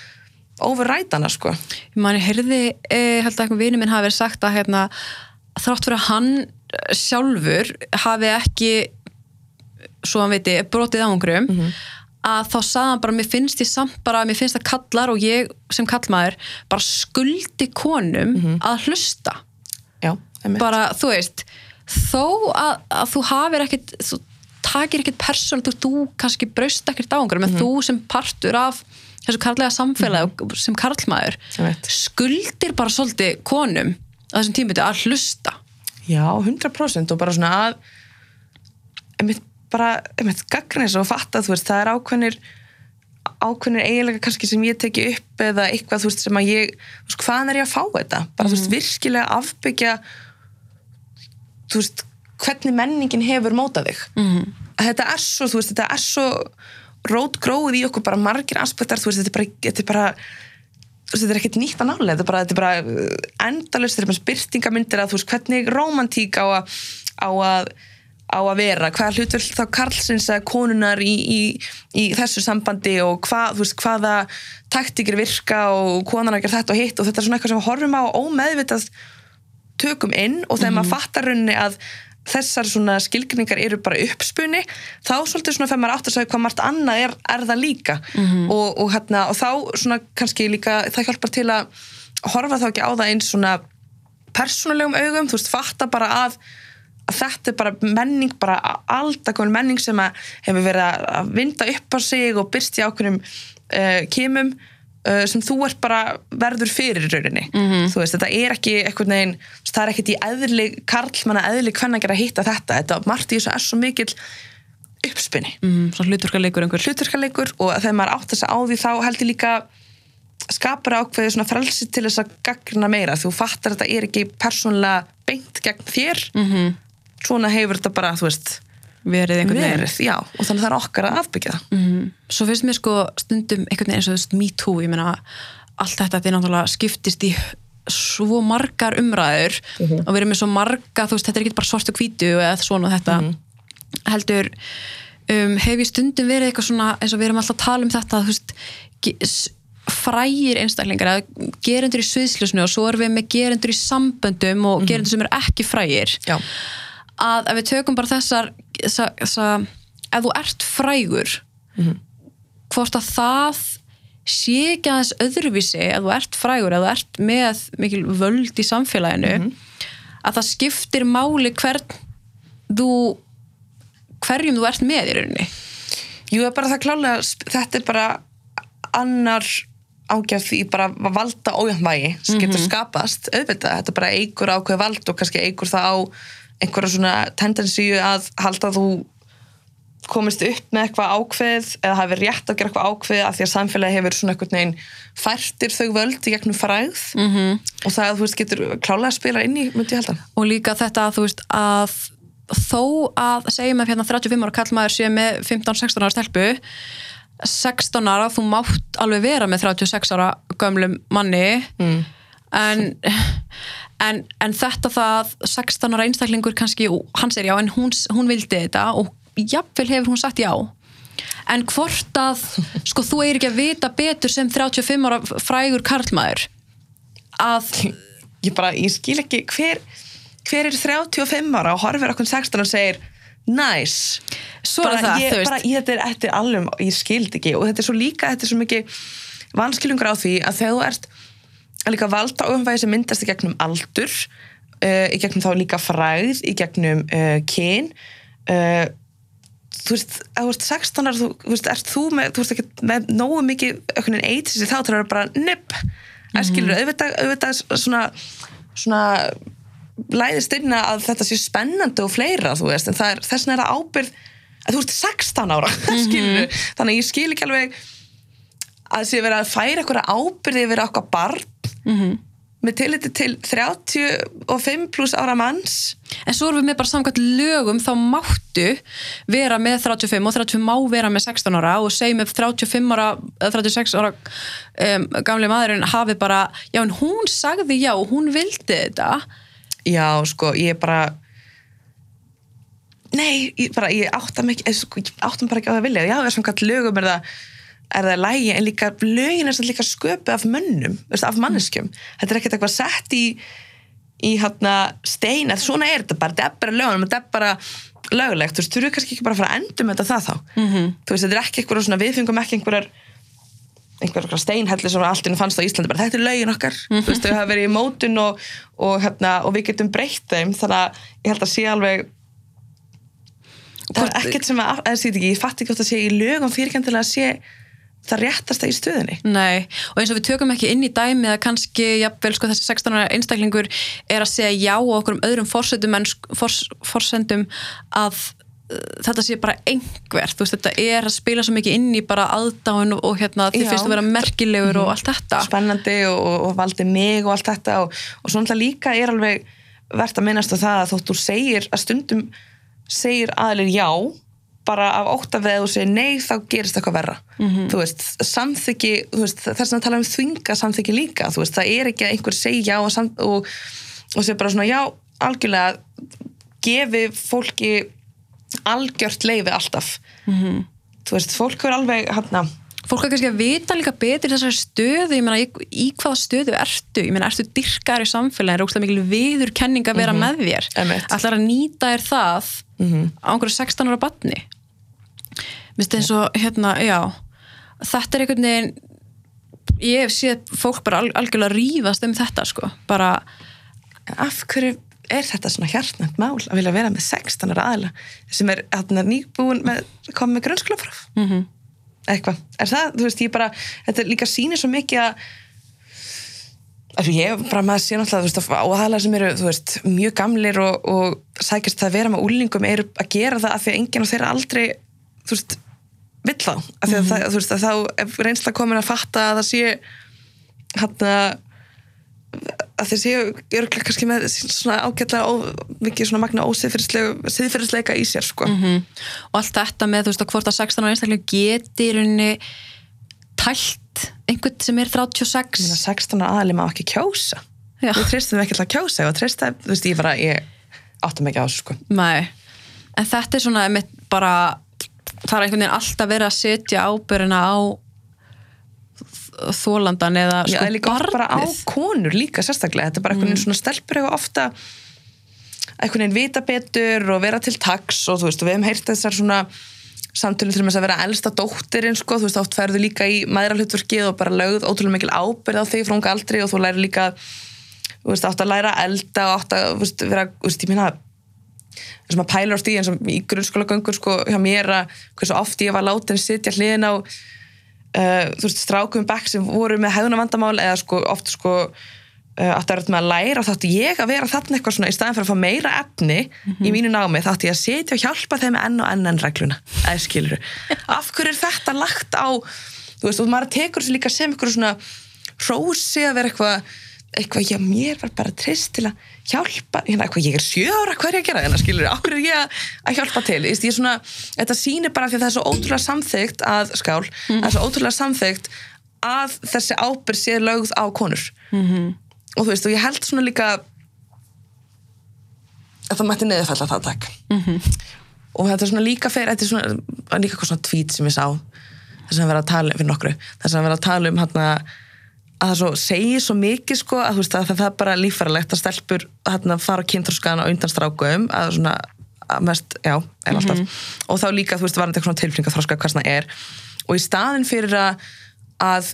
overræta hana, sko. Ég man, ég heyrði, eh, held að eitthvað vinur minn hafi verið sagt að hérna, þrátt fyrir að hann eh, sjálfur hafi ekki svo hann veiti, brotið á einhverjum að þá sagði hann bara, mér finnst ég samt bara, mér finnst það kallar og ég sem kallmaður bara skuldi konum að hlusta. Já, bara, þú veist þó að, að þú hafir ekkit þú takir ekkit persónu þú, þú kannski braust ekkert á einhverjum en þú sem partur af þessu karlæga samfélagi og sem karlmaður skuldir bara svolítið konum á þessum tímiti að hlusta. Já, 100% og bara svona að einmitt bara, einmitt, gagna þess og fatta, þú veist, það er ákveðnir ákveðnir eiginlega kannski sem ég teki upp eða eitthvað, þú veist, sem að ég þú veist, hvaðan er ég að fá þetta? Bara, þú veist, virkilega afbyggja þú veist, hvernig menningin hefur mótað þig -hmm. að þetta er svo, þú veist, þetta er svo rótgróið í okkur bara margir aspektar, þú veist, þetta er bara, þetta er bara þetta er ekkert nýtt að nálega þetta er bara, þetta er bara endalust þetta er bara spyrtingamyndir að þú veist, hvernig rómantík á að, á að á að vera, hvað hlutverk þá karlsins að konunar í, í, í þessu sambandi og hvað, þú veist, hvaða taktikir virka og konan að gera þetta og hitt og þetta er svona eitthvað sem við horfum á ómeðvitað tökum inn og þegar maður fattar rauninni að þessar svona skilgrinningar eru bara uppspunni þá svolítið svona þegar maður átt að segja hvað margt annað er, er það líka. Og, og, hérna, og þá svona kannski líka það hjálpar til að horfa þá ekki á það eins svona persónulegum augum, þú veist, fatta bara að, þetta er bara menning bara aldakomin menning sem hefur verið að vinda upp á sig og byrst í ákveðnum uh, kimum uh, sem þú ert bara verður fyrir rauninni. Þú veist, þetta er ekki eitthvað neginn, það er ekkert í eðli karlmanna eðli hvernig að gera að hitta þetta. Þetta margt í þessu er svo mikill uppspinni mm, svona hlutverkarleikur einhver. Hlutverkarleikur og þegar maður átt þess að á því þá held ég líka skapar ákveði svona frelsi til þess að gagnna meira. Þú fattar að þetta er ekki persónulega beint gegn þér. -hmm. svona hefur þetta bara, þú veist verið einhvern veginn. Verið, já, og þannig að það er okkar að afbyggja það. Mm. Svo finnst mér sko stundum einhvern veginn eins og veist me too, ég meina allt þetta þetta er náttúrulega skiptist í svo margar umræður og við erum með svo marga, þú veist, þetta er ekki bara svart og hvítu eða svona þetta. Heldur um, hef ég stundum verið eitthvað svona eins og við erum alltaf að tala um þetta þú veist, frægir einstaklingar gerendur í sviðslusnu og svo erum við með gerendur í samböndum og gerendur sem eru ekki frægir. Já, að ef við tökum bara þessar þessa, þessa, ef þú ert frægur hvort að það sé ekki aðeins öðruvísi ef þú ert frægur, ef þú ert með mikil völd í samfélaginu að það skiptir máli hvern þú hverjum þú ert með í rauninni. Jú, það er bara það klálega, þetta er bara annar ágjöf í bara valda ójöfnvægi sem getur skapast, auðvitað, þetta bara eigur ákveð vald og kannski eigur það á einhverja svona tendensíu að halda að þú komist upp með eitthvað ákveð eða hafi rétt að gera eitthvað ákveð af því að samfélagi hefur svona einhvern veginn færtir þau völd í gegnum fræð -hmm. og það að þú veist getur klálega að spila inn í, myndi ég halda og líka þetta að þú veist að þó að segjum að hérna 35 ára kallmaður sé með 15-16 ára stelpu 16 ára þú mátt alveg vera með 36 ára gömlum manni mm. en, en en þetta það 16 ára einstaklingur kannski, hann segir já en hún, hún vildi þetta og jafnvel hefur hún sagt já. En hvort að sko þú er ekki að vita betur sem 35 ára frægur karlmaður að *laughs* ég bara, ég skil ekki hver, hver er 35 ára og horfir okkur 16 og segir nice. Svo er bara, það, ég, bara, ég, þetta, er, er alveg, ég skildi ekki og þetta er svo líka, þetta er svo mikið vanskilungur á því að þegar þú ert líka valda ofnvægi sem myndast í gegnum aldur uh, í gegnum þá líka fræð í gegnum uh, kyn. Uh, þú veist, að þú ert 16 ára, þú, þú veist, ert þú með þú veist ekki með nógu mikið ökkunin eitt þá til að vera bara nipp að skilur, auðvitað, auðvitað svona svona læðist inn að þetta sé spennandi og fleira, þú veist, en það er þess vegna er það ábyrð að þú ert 16 ára *laughs* skilur, þannig að ég skil ekki alveg að sé verið að færa eitthvað ábyrði yfir okkar barn með tilliti til 35 pluss ára manns. En svo erum við með bara samkvæmt lögum þá máttu vera með 35 og 35 má vera með 16 ára og segjum ef 35 ára, eða 36 ára um, gamli maðurinn hafi bara já en hún sagði já, hún vildi þetta. Já, sko, ég bara nei, ég bara, ég átta mig ekki, ég átta mig bara ekki á það að vilja. Já, er samkvæmt lögum er það er það lægi, en líka lögin er líka sköpu af mönnum, veist, af manneskjum. Þetta er ekkert eitthvað sett í í hérna stein, eða svona er þetta bara, þetta er bara lögunum, þetta er bara lögulegt, þú veist, þú eru kannski ekki bara að fara að endum þetta það þá, -hmm. þú veist, þetta er ekki eitthvað svona, við fengum ekki einhverjar einhverjar steinhelli sem alltaf fannst á Íslandi bara þetta er lögin okkar, þú veist, þau hafa verið í mótun og, og, hérna, og við getum breytt þeim, þannig að ég held að sé alveg það er ekkert sem að, ekki, ég fatt ekki oft að sé í lögum fyrirkendilega að sé það réttasta í stöðinni Nei, og eins og við tökum ekki inn í dæmi að kannski, jafnvel, sko, þessi 16 ára einstaklingur er að segja já og okkur um öðrum forsendum, en, fors, að uh, þetta sé bara einhver, þú veist, þetta er að spila svo mikið inn í bara aðdáin og, og hérna, Já. finnst að vera merkilegur og allt þetta. Spennandi og, og, valdi mig og allt þetta og, og svona líka er alveg verðt að minnast á það að þótt þú segir að stundum segir aðlir já bara af ótt af þegar þú segir nei þá gerist eitthvað verra. Þú veist, samþyggi þú veist, þess að tala um þvinga samþyggi líka. Veist, það er ekki að einhver segja og, og, og segir bara svona já algjörlega gefi fólki algjört leifi alltaf. -hmm. þú veist, fólk er alveg hérna Fólk er kannski að vita líka betur þessari stöðu, ég meina, í, hvaða stöðu ertu? Ég meina, ertu dyrkar í samfélagin, er ógstlega mikil viðurkenning að vera með þér? Ætlar að nýta þér það á einhverju 16 ára batni? Minnst eins og, hérna, já, þetta er einhvern veginn, ég hef séð fólk bara al, algjörlega rífast um þetta, sko, bara, af hverju er þetta svona hjartnætt mál að vilja vera með 16 ára aðila sem er hérna, nýbúin með, komið með grunnskólapróf mm -hmm. Eitthvað, er það, þú veist, ég bara þetta líka sýnir svo mikið að Ég hef bara maður sé náttúrulega, þú veist, áhæðlega sem eru, þú veist, mjög gamlir og, og sækist það að vera með úlingum eru að gera það af því að enginn á þeirra aldrei, þú veist, vill þá. Af því að það, þú veist, að þá reynsla komin að fatta að það sé hann að þeir séu örglega kannski með svona ágætlega ó, mikið svona magna ósiðferðisleika í sér, sko. mm og allt þetta með, þú veist, að hvort að 16 ára einstaklega geti í rauninni tælt einhvern sem er 36 Ég meina, 16 ára aðli má ekki kjósa. Já. Við treystum ekki alltaf að kjósa og treysta, þú veist, ég bara, ég áttum ekki á þessu, sko. Nei, en þetta er svona bara, það er einhvern veginn alltaf verið að setja ábyrjuna á þólandan eða Já, sko sko, líka oft bara á barnið. konur líka sérstaklega, þetta er bara einhvern veginn svona stelpur eitthvað ofta einhvern veginn vita betur og vera til taks og þú veist, og við hefum heyrt þessar svona samtölu til þess að vera elsta dóttirinn sko, þú veist, oft færðu líka í maðuralhutverkið og bara lögð ótrúlega mikil ábyrð á þig frá unga aldri og þú læri líka þú veist, átt að læra elda og átt að, þú veist, vera, þú veist, ég minna þessum að pæla á stíðin sem í grunnskóla göngur sko hjá mér að hversu oft ég var látin sitja hliðin á uh, þú veist, strákum bekk sem voru með hefðuna vandamál eða sko oft sko átti að vera með að læra þátti ég að vera þarna eitthvað svona í staðin fyrir að fá meira efni í mínu námi þátti ég að sitja og hjálpa þeim enn og enn enn regluna eða skilur af hverju er þetta lagt á þú veist, og maður tekur þessu líka sem eitthvað svona hrósi að vera eitthvað eitthvað, já, mér var bara trist til að hjálpa, hérna, eitthvað, ég er sjö ára hvað er ég að gera, hérna, skilur, okkur er ég að, að hjálpa til, ég er svona, þetta sýnir bara því að það er svo ótrúlega samþygt að skál, það er svo ótrúlega samþygt að þessi ábyrg sé lögð á konur. -hmm. og þú veist, og ég held svona líka að það mætti neðurfælla það takk. -hmm. og þetta er svona líka fyrir, þetta er svona líka eitthvað svona tweet sem ég sá þess að vera að tala um fyrir nokkru, þess að vera að tala um hérna að það svo, segir svo mikið sko að, veist, að það er bara lífæralegt að stelpur hérna, fara á kynþróskan og undan strákum að svona að mest, já, en alltaf mm -hmm. og þá líka, þú veist, var þetta eitthvað tilfninga þróska hvað það er og í staðin fyrir að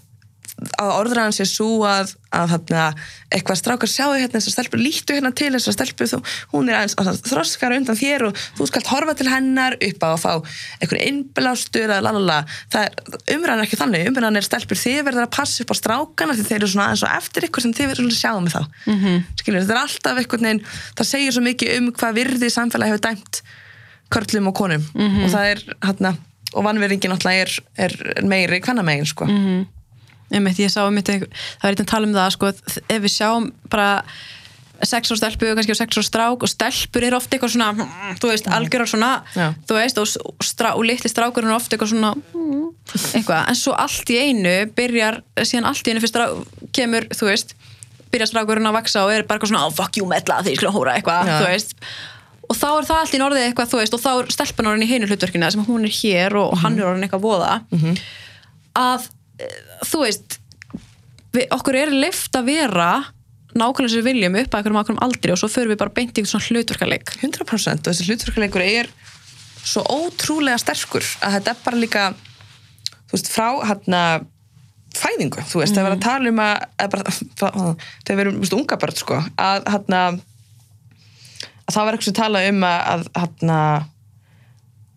að að orðræðan sé svo að, að hérna, eitthvað strákar sjáu hérna þessar stelpur, lítu hérna til þessar stelpur þú, hún er aðeins þroskar undan þér og þú skalt horfa til hennar upp á að fá einhvern innblástur umræðan er ekki þannig umræðan er stelpur, þið verður að passa upp á strákana því þeir eru svona aðeins og eftir ykkur sem þið verður að sjá með þá mm -hmm. skilur, þetta er alltaf einhvern veginn, það segir svo mikið um hvað virði samfélagi hefur dæmt körlum og konum mm -hmm. og er hérna, og vannverðingin alltaf er, er meiri hvernamegin sko mm -hmm. Einmitt, ég sá um þetta, það er eitthvað að tala um það sko, ef við sjáum bara sex og stelpu, kannski og sex og strák og stelpur er ofta eitthvað svona mm, þú veist, algjörðar svona Já. þú veist, og, strá, og litli strákur er ofta eitthvað svona mm, eitthvað, en svo allt í einu byrjar, síðan allt í einu fyrst kemur, þú veist, byrjar strákurinn að vaksa og er bara eitthvað svona, oh, fuck you metla því ég skulle hóra eitthvað, og þá er það allt í norðið eitthvað, veist, og þá er stelpan orðin í heinu hlutverkina sem hún er hér og mm -hmm. hann er orðin eitthvað voða. Að þú veist við, okkur er leift að vera nákvæmlega sem við viljum upp að einhverjum ákveðum aldri og svo förum við bara beint í svona hlutverkaleik 100% og þessi hlutverkaleikur er svo ótrúlega sterkur að þetta er bara líka þú veist, frá hérna fæðingu, þú veist, mm. það er að tala um að, að bara, þegar við erum veist, unga börn sko, að hérna að það var eitthvað sem tala um að, að hérna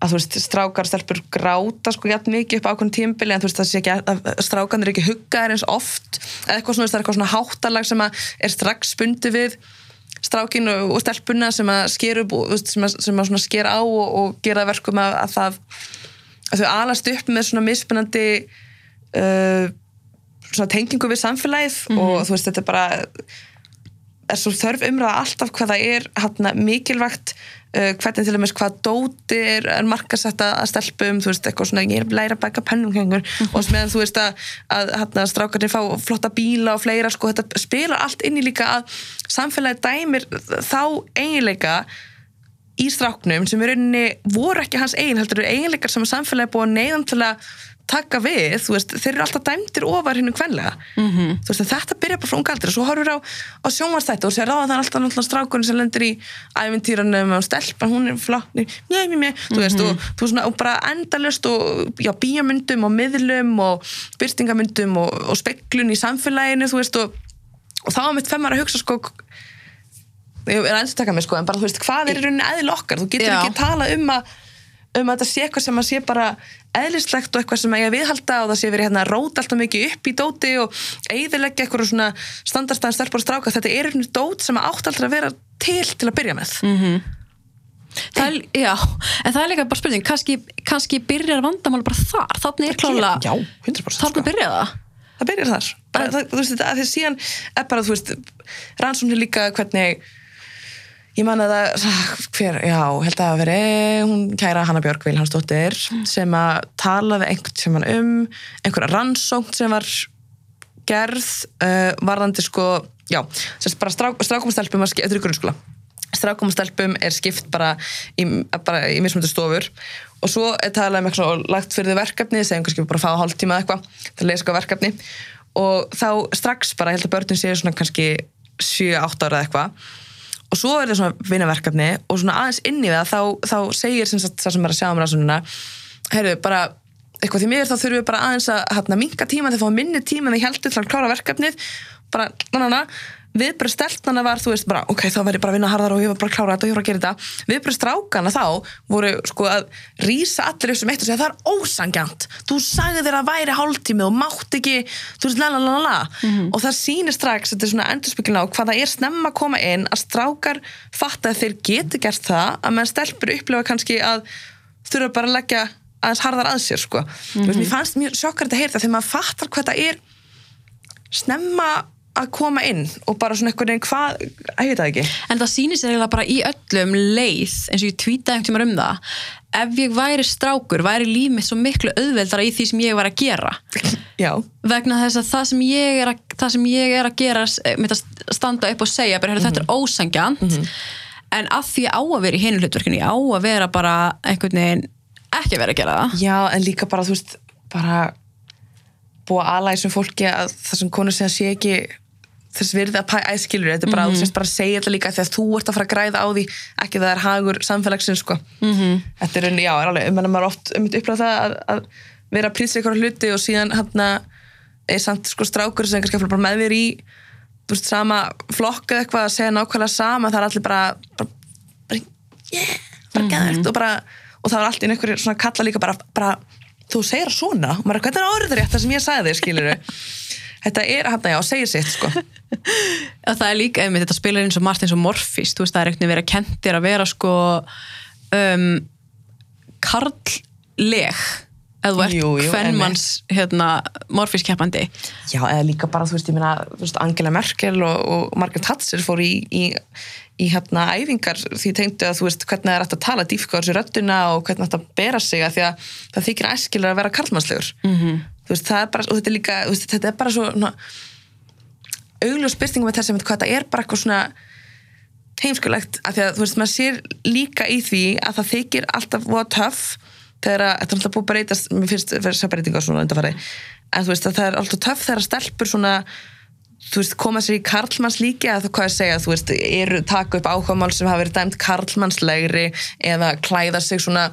að þú veist, strákar, stelpur gráta sko jætt mikið upp á ákveðin tímbili en þú veist, það sé ekki að, að strákan er ekki huggaðir eins oft, eða eitthvað svona, það er eitthvað svona háttalag sem er strax spundi við strákin og, stelpuna sem að sker upp, sem að, sem að sker á og, og gera verkum að, að það að þau alast upp með svona misspunandi uh, svona tengingu við samfélagið mm -hmm. og þú veist, þetta er bara er svo þörf umræða alltaf hvað það er hana, mikilvægt uh, hvernig til dæmis hvað dóti er, er markasetta að stelpum, þú veist, eitthvað svona ég er læra að bæka pennumkengur mm -hmm. og meðan þú veist að, að hana, strákarnir fá flotta bíla og fleira, sko, þetta spilar allt inn í líka að samfélagi dæmir þá eiginleika í stráknum sem í rauninni voru ekki hans eigin, heldur eiginleikar sem samfélagi búið neyðan til að taka við, þú veist, þeir eru alltaf dæmdir ofar hinn um kvenlega mm -hmm. þú veist, þetta byrja bara frá unga aldrei og svo horfur á, á sjónvarstættu og sér á það alltaf náttúrulega strákurinn sem lendir í æfintýranum og stelpan, hún er flott mjö, mjö, mjö, þú veist, mm -hmm. og, þú veist, og bara endalust og, já, bíamundum og miðlum og byrstingamundum og, og speklun í samfélaginu, þú veist, og, og þá er mitt femmar að hugsa, sko ég er að taka mig, sko, en bara, þú veist, hvað er í rauninni eðl okkar, þú getur Já. ekki tala um að um að þetta sé eitthvað sem að sé bara eðlislegt og eitthvað sem að ég viðhalda og það sé verið hérna rót alltaf mikið upp í dóti og eiðilegja eitthvað svona standarstæðan stelpur og stráka, þetta er einhvern dót sem átt alltaf að vera til til að byrja með. Mm. það er, Já, en það er líka bara spurning kannski, kannski byrjar vandamál bara þar. Þannig er klála, Já, 100% þarna sko. byrja það. Það byrjar þar. Bara, það, þú veist, þetta, að því síðan er bara, þú veist, rannsóknir líka hvernig ég man að það, hver, já, held að það veri hún kæra Hanna Björg Vilhansdóttir sem að talaði einhvern sem hann um, einhverja rannsókn sem var gerð uh, varðandi sko, já sérst bara strák, strákumstelpum er í grunnskóla. Strákumstelpum er skipt bara í, bara í mismundu stofur og svo er talað um eitthvað og lagt fyrir þau verkefni, segjum kannski bara fá hálftíma eða eitthvað til að lesa eitthvað verkefni. Og þá strax bara, held að börnum séu svona kannski 7-8 ára eða eitthvað og svo er það svona vinnaverkefni og svona aðeins inn í það þá, þá segir sem sagt það sem er að sjá um rannsóknina heyrðu bara eitthvað því miður þá þurfum við bara aðeins að hérna, minka tíma þegar fá minni tíma en þið heldur til að klára verkefnið bara, na, na, na, viðbröð steltnana var þú veist bara, ok, þá verður ég bara að vinna harðar og ég var bara að klára þetta og ég var að gera þetta. Viðbröð strákana þá voru sko að rýsa allir upp sem eitt og segja það er ósangjant, þú sagði þér að væri hálftími og mátt ekki þú veist, la la la la og það sýnir strax, þetta er svona endurspilin á hvað það er snemma að koma inn að strákar fatta að þeir geti gert það að meðan stelpur upplifa kannski að þurfa bara að leggja aðeins harðar að sér sko. þú veist, mér fannst mjög sjokkar þetta heyrta þegar maður fattar hvað það er snemma að koma inn og bara svona einhvern veginn hvað, að ég veit það ekki? En það sýnir sér eiginlega bara í öllum leið eins og ég tweetaði einhvern tímann um það ef ég væri strákur, væri líf mitt svo miklu auðveldara í því sem ég var að gera. *laughs* Já, vegna þess að það sem ég er að, það sem ég er að gera eh, mitt að standa upp og segja bara, mm þetta er ósangjant en að því á að vera í hinu hlutverkinu á að vera bara einhvern veginn ekki að vera að gera það. Já, en líka bara þú veist, bara búa aðlæg sem fólki að það sem konur segja sé ekki þess virði að pæ, æskilur þetta er bara, mm -hmm. þú sést bara að segja þetta líka að þú ert að fara að græða á því, ekki það er hagur samfélagsins, sko mm -hmm. þetta er enn, já, er alveg, að maður oft um upplæða það að, að vera að prýsa ykkur hluti og síðan hann er samt sko strákur sem kannski bara meðvir í þú veist, sama flokk eða eitthvað að segja nákvæmlega sama, það er allir bara bara, bara yeah, bara mm -hmm. og bara, og það er allt inn einhverjir svona kalla líka bara, bara þú segir svona, og maður er hvernig er orður rétt það sem ég sagði þér, skilur *laughs* þetta er hann að já, segir sitt, sko. *laughs* Það er líka, einmitt, þetta spilar eins og margt eins og morfís, þú veist, það er ekkert að kentir að vera sko um, karlleg. Eða þú ert hvernmanns hérna, morfískeppandi Já, eða líka bara, þú veist, ég veist, Angela Merkel og, og Margaret Thatcher fór í, í, í hérna æfingar því tegndu að þú veist hvernig það er að tala dýfka á þessu rödduna og hvernig það er að bera sig að því að það þykir æskilega að vera karlmannslegur. Mm -hmm. Veist, það er bara, og þetta er líka veist, þetta er bara svo augljós byrtingum með þess að hvað það er bara eitthvað svona heimskulegt að því að þú veist, maður sér líka í því að það þykir alltaf voða töff þegar að, þetta er alltaf búið að breytast mér finnst þess að breytinga svona undanfari en þú veist að það er alltaf töff þegar að stelpur svona þú veist, koma sér í karlmanns líki að það hvað ég segja, þú veist, eru taka upp áhugamál sem hafa verið dæmt karlmannslegri eða klæða sig svona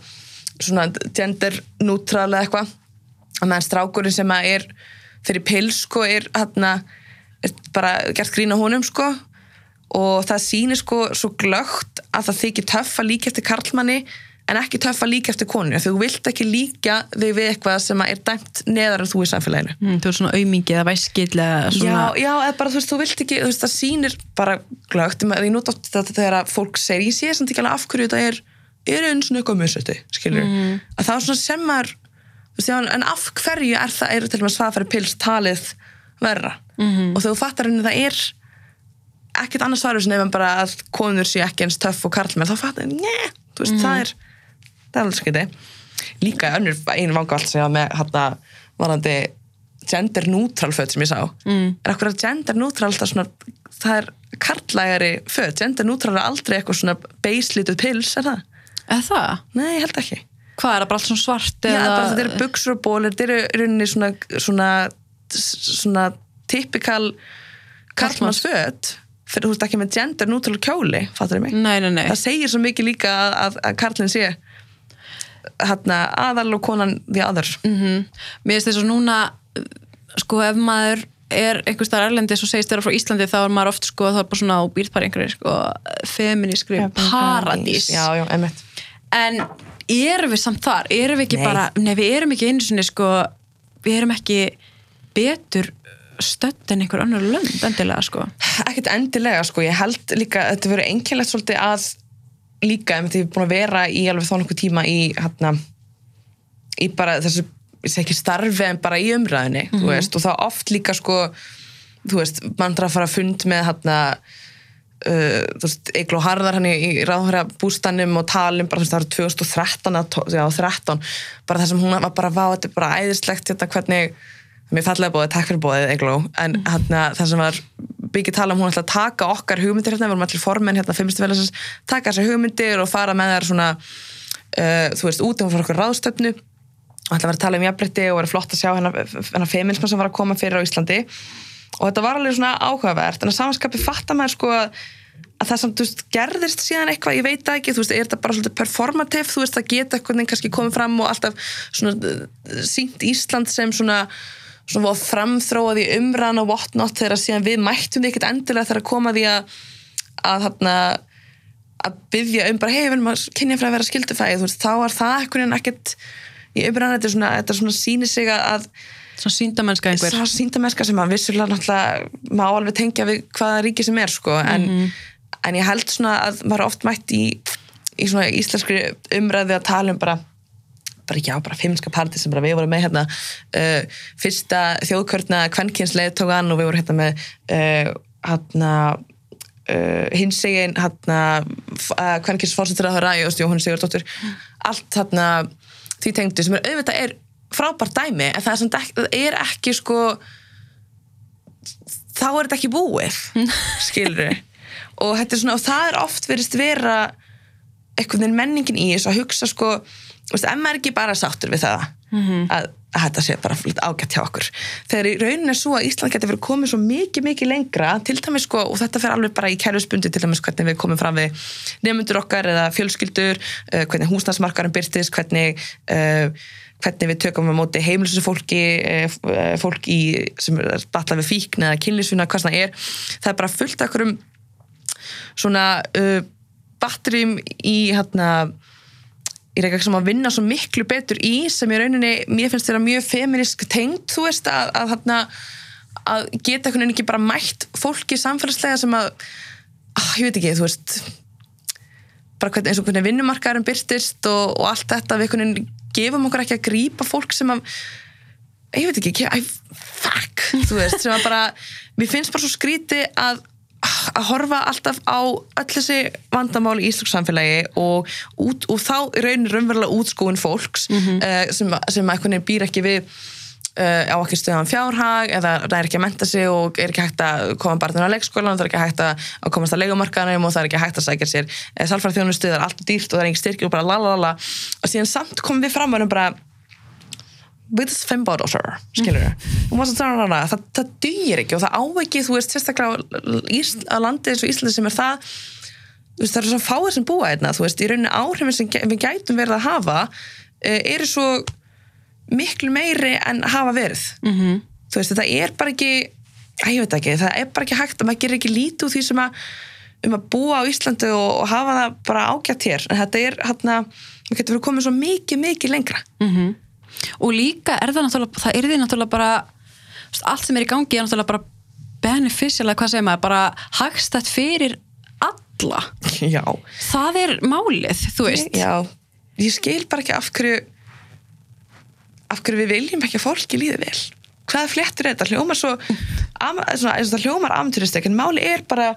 svona gender-neutral eða eitthvað að meðan strákurinn sem að er fyrir pils, sko, er hérna, er bara gert grína honum, sko. Og það sýnir sko svo glögt að það þykir töff að líka eftir karlmanni en ekki töff að líka eftir konu þú vilt ekki líka þig við eitthvað sem er dæmt neðar en þú í samfélaginu. Mm, þú er svona auðmingið eða væskill svona... já, já, eða bara þú veist, þú vilt ekki þú veist, það sýnir bara glögt ég nút átt þetta þegar fólk segir ég sé samt ekki alveg af hverju þetta er er einn svona eitthvað mjög skilur mm. að það er svona sem já, en af hverju er það, er til og með svaðfæri pils talið verra mm -hmm. og þú fattar henni það er ekkert annars svarur sem nefnum bara að konur sé ekki eins töff og karlmenn, þá fattar henni, njæ, þú veist, það er það er alveg skiti líka önnur einu vangavald sem ég hafa með hérna varandi gender neutral föt sem ég sá mm. er akkur að gender neutral það, svona, það er karlægari föt gender neutral er aldrei eitthvað svona beislituð pils, er það? eða það? Nei, ég held ekki hvað er það, bara allt svona svart? Já, eða... bara þetta eru buksur og bólir þetta eru rauninni svona svona, svona typikal karlmannsföt fyrir þú veist ekki með gender neutral kjóli fattur ég mig? Nei, nei, nei. Það segir svo mikið líka að, að, að karlinn sé hérna, aðal og konan því aður mm -hmm. Mér finnst þess að núna sko ef maður er einhvers þar erlendis og segist þér frá Íslandi þá er maður oft sko þá er bara svona á býrpar einhverju sko feminískri paradís Já, já, emitt En erum við samt þar? Erum við ekki Nei. bara, nei við erum ekki einu svona sko, við erum ekki betur stödd en einhver annar lönd endilega sko ekkert endilega sko, ég held líka þetta verður einkennlegt svolítið að líka ef þið er búin að vera í alveg þá nokkuð tíma í hérna í bara þessu, ég segi ekki starfi en bara í umræðinni, þú veist og þá oft líka sko, þú veist mann þarf að fara að fund með hérna uh, Egil og Harðar hann í, í ráðhverja bústannum og talum bara það eru 2013 eða tó- já, 13 bara það sem hún var bara vá, þetta er bara æðislegt þetta hvernig mér fallega bóðið, takk fyrir bóðið Egló en hérna, það sem var byggja tala um hún ætla að taka okkar hugmyndir hérna, við vorum allir formenn hérna fimmistu félagsins, taka þessar hugmyndir og fara með þær svona uh, þú veist, út um fyrir okkur ráðstöfnu og ætla að vera að tala um jafnbrytti og vera flott að sjá hennar, hennar feminisma sem var að koma fyrir á Íslandi. Og þetta var alveg svona áhugavert. En að samanskapi fattar maður sko að að það samt, þú veist, gerðist síðan eitthvað, ég veit það ekki, þú veist, er þetta bara svolítið performativ, þú veist, það geta eitthvað kannski komið fram og alltaf svona uh, sínt Ísland sem svona svona framþróað í umræðan og whatnot þegar síðan við mættum því ekkert endilega þegar að koma því að að þarna að byggja um bara, hei, við viljum að kynja frá að vera skildufæði, þú veist, þá var það eitthvað ekkert í umræðan, þetta er svona, þetta svona sýnir sig að Svona síndamennska einhver. það síndamennska sem að vissulega náttúrulega má alveg tengja við hvaða ríki sem er sko, en, en ég held svona að maður oft mætt í, í svona íslenskri umræði að tala um bara bara já, bara fimmska parti sem bara við vorum með hérna. Uh, fyrsta þjóðkvörna kvenkinsleðtógan og við vorum hérna með uh, hérna uh, egin hérna uh, kvenkinsfórsettur að það ræði og Jóhann Sigurdóttur allt hérna því tengdu sem er auðvitað er frábært dæmi en það er, er ekki sko þá er þetta ekki búið *laughs* skilur og, er svona, og það er oft verist vera einhvern veginn menningin í þess að hugsa sko, veist, ef maður er ekki bara sáttur við það að, að þetta sé bara ágætt hjá okkur. Þegar í raunin er svo að Ísland getur verið komið svo mikið, mikið lengra til dæmis sko, og þetta fer alveg bara í kærlusbundi til dæmis hvernig við komum fram við nefnundur okkar eða fjölskyldur uh, hvernig húsnæsmarkarum byrtist hvernig uh, hvernig við tökum á móti heimilsu fólki uh, fólk í, sem er batla við fíkn eða kynlísuna, hvað það er. Það er bara fullt af okkurum svona uh, batterjum í hérna í reyka sem að vinna svo miklu betur í sem í rauninni, mér finnst þetta mjög feministk tengt, þú veist, að, að, að, að geta einhvern veginn ekki bara mætt fólki samfélagslega sem að ah, ég veit ekki, þú veist bara hvernig, eins og hvernig vinnumarkaðarum byrstist og, og allt þetta, við einhvern veginn gefum okkur ekki að grípa fólk sem að ég veit ekki, I, fuck þú veist, sem að bara, mér finnst bara svo skríti að að horfa alltaf á öll þessi vandamál í Íslands samfélagi og, út, og þá raunir raunverulega útskúin fólks Mhm. uh, sem, sem eitthvað býr ekki við uh, á ekki stöðan fjárhag eða það er ekki að menta sig og er ekki hægt að koma barninu á leikskólan það er ekki hægt að, komast að leikumarkanum og það er ekki hægt að sækja sér uh, salfæra þjónustu, það er allt dýrt og það er ekki styrkir og bara lalalala og síðan samt komum við fram og erum bara við þessi fembáðdóttur, skilur við það, það, það dýr ekki og það á ekki, þú veist, sérstaklega að landi eins og Íslandi sem er það veist, það eru svo fáir sem búa einna þú veist, í rauninni áhrifin sem við gætum verið að hafa eh, eru svo miklu meiri en hafa verið. -hmm. þú veist, þetta er bara ekki að ég veit ekki, það er bara ekki hægt og maður gerir ekki lítið úr því sem að um að búa á Íslandi og, og hafa það bara ágætt hér, en þetta er hérna, við getum verið komið svo mikið, mikið lengra og líka er það náttúrulega, það er því náttúrulega bara allt sem er í gangi er náttúrulega bara beneficial, eða hvað segir maður, bara hagstætt fyrir alla. *laughs* Já, það er málið, þú veist. Já, ég skil bara ekki af hverju af hverju við viljum ekki að fólki líði vel. Hvað fléttur er þetta? Hljómar svo am, svona, eins og það hljómar amturistek en máli er bara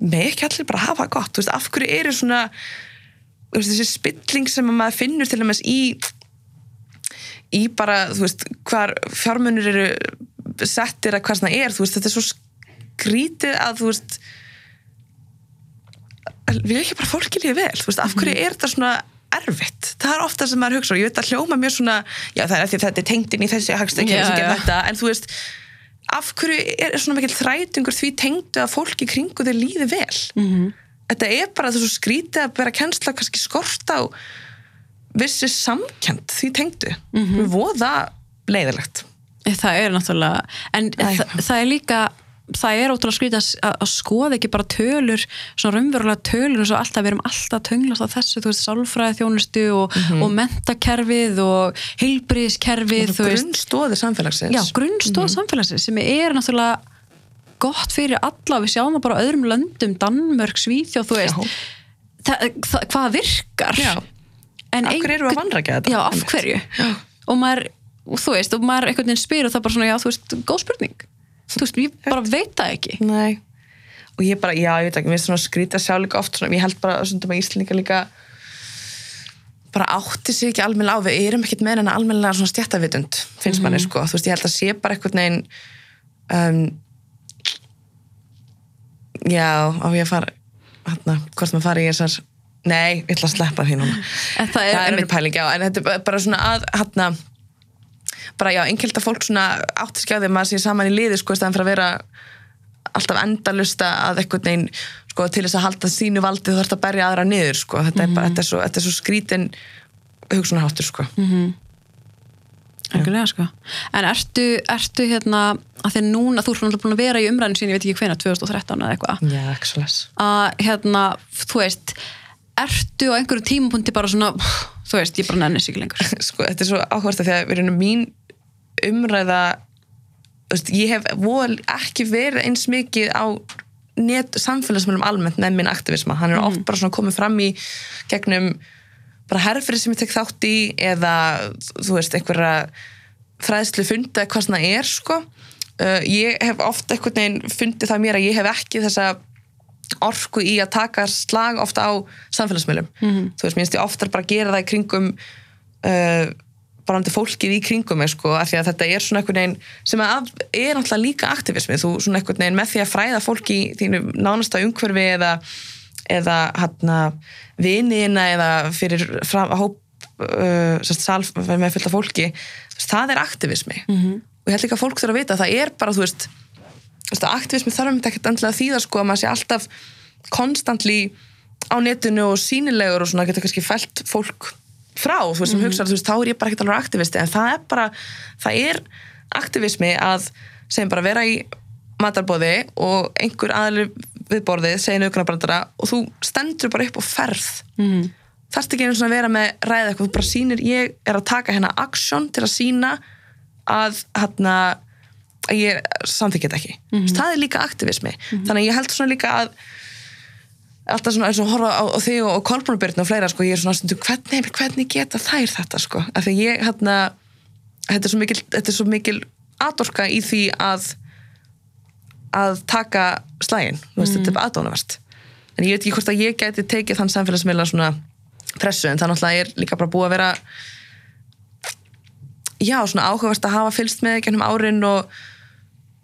með ekki allir bara hafa gott þú veist, af hverju eru svona veist, þessi spilling sem að maður finnur til dæmis í í bara, þú veist, hvar fjármunur eru settir að hvað svona er, þú veist, þetta er svo skrítið að, þú veist vil ekki bara fólki líði vel, þú veist, af hverju er þetta svona erfitt, það er ofta sem maður hugsa og ég veit að hljóma mjög svona, já það er því þetta er tengd inn í þessi hagstökk Já, sem gerir þetta, en þú veist af hverju er svona mikil þrætungur því tengdu að fólki kringu þeir líði vel? -hmm. Þetta er bara þessu skrítið að vera kennsla kannski skort á vissi samkend því tengdu. Mm -hmm. við voða leiðilegt það er náttúrulega en það, það er líka það er ótrúlega skrítið að, að, að skoða ekki bara tölur, svona raunverulega tölur og svo alltaf, við erum alltaf tönglast á þessu þú veist, sálfræði þjónustu og, og mentakerfið og heilbriðiskerfið, þú veist. grunnstóði samfélagsins. Já, grunnstóð samfélagsins sem er náttúrulega gott fyrir alla við sjáum það bara öðrum löndum Danmörk, Svíþjóð, þú veist. Það, það, hvað virkar? Já. en Af hverju við að vanrækja þetta? Já, af hverju? Og maður, þú veist, og maður einhvern veginn spyr og það bara svona, já, þú veist, góð spurning. Þú veist, ég bara veit það ekki. Nei. Og ég bara, já, ég veit ekki, mér er svona skrítið að sjá líka oft svona, ég held bara svona að Íslandinga líka bara átti sig ekki almennilega á, við erum ekkert með en almennilega svona stjættavitund, finnst manni sko, þú veist, ég held að sé bara einhvern veginn um, já, á ég að fara hérna, hvort maður fari í þessar nei, ég ætla að sleppa því núna *laughs* En það er er einmitt- pæling, já, en þetta er bara svona að, hérna bara já, einnkjölda fólk svona átti sig á því að maður sé saman í liði sko, staðan fyrir að vera alltaf endalusta að einhvern veginn sko, til þess að halda sínu valdi þú þarfst að berja aðra niður sko. þetta, er bara, þetta, er svo, þetta er svo skrítin hugsunarháttur sko. Algjörlega, sko. En ertu, ertu hérna, að því núna, þú ert búin að vera í umræðinu sín, ég veit ekki hvena, 2013 eða eitthvað, Já, ekki svo les að hérna, þú veist, ertu á einhverju tímapunkti bara svona, þú veist, ég bara nenni sig lengur. *laughs* sko, þetta er svo áhverst að því að erum mín umræða þú veist, ég hef vol ekki verið eins mikið á net samfélagsmiðlum almennt með minn aktivisma. Hann er oft bara svona komið fram í gegnum bara herfrið sem ég tek þátt í eða þú veist einhverja fræðslu fundi eða hvað svona er sko. Uh, ég hef oft einhvern veginn fundið það mér að ég hef ekki þessa orku í að taka slag ofta á samfélagsmiðlum. -hmm. þú veist, mér finnst ég oftar bara að gera það í kringum uh, bara um fólkið í kringum mig sko, af því að þetta er svona einhvern veginn sem að er náttúrulega líka aktivismi þú svona einhvern veginn með því að fræða fólk í þínu nánasta umhverfi eða eða hérna viniðina eða fyrir fram, hóp uh, sérst, með fullta fólki það er aktivismi. -hmm. og ég held líka að fólk þurfa að vita að það er bara þú veist, þú veist aktivismi þarf um þetta ekkert endilega að þýða sko að maður sé alltaf konstantli á netinu og sínilegur og svona getur kannski fælt fólk frá, þú veist, sem hugsa þú veist, þá er ég bara ekkert alveg aktivisti, en það er bara það er aktivismi að segjum bara vera í matarbóði og einhver aðli við borðið segja naukunarbrandara og þú stendur bara upp og ferð mm. þarfst ekki einu svona að vera með ræða eitthvað, þú bara sýnir, ég er að taka hérna aksjón til að sína að hérna að ég samþykja þetta ekki mm -hmm. það er líka aktivismi, mm -hmm. þannig að ég held svona líka að alltaf svona og horfa á, á þig og, kolbrunabyrn og fleira sko, ég er svona stundu, hvernig, hvernig geta þær þetta sko, af því ég hérna, þetta er svo mikil, er svo mikil aðorka í því að að taka slægin, mm. veist, þetta er bara aðdónavert en ég veit ekki hvort að ég geti tekið þann samfélagsmiðla svona pressu en það náttúrulega er líka bara búið að vera já, svona áhugavert að hafa fylst með gennum árin og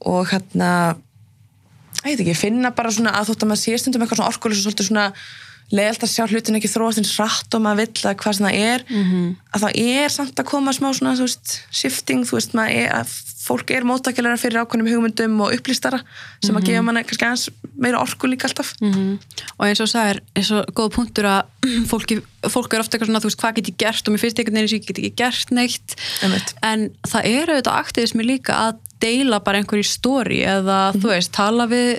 og hérna ég veit ekki, finna bara svona að þótt að maður sé stundum eitthvað svona orkulis og svolítið svona leiðalt að sjá hlutin ekki þróast eins rætt og maður vill að hvað sem það er mm -hmm. að það er samt að koma smá svona þú veist, shifting, þú veist, maður er að fólk er móttakilega fyrir ákveðnum hugmyndum og upplýstara sem mm -hmm. að gefa manni kannski aðeins meira orku líka alltaf mm -hmm. og eins og það er, eins og góð punktur að *clears throat* fólki, fólk er ofta eitthvað svona þú veist, hvað get ég gert og mér finnst veginn sem ég get ekki gert neitt en það er auðvitað aktivismi líka að deila bara einhverju stóri eða þú veist, tala við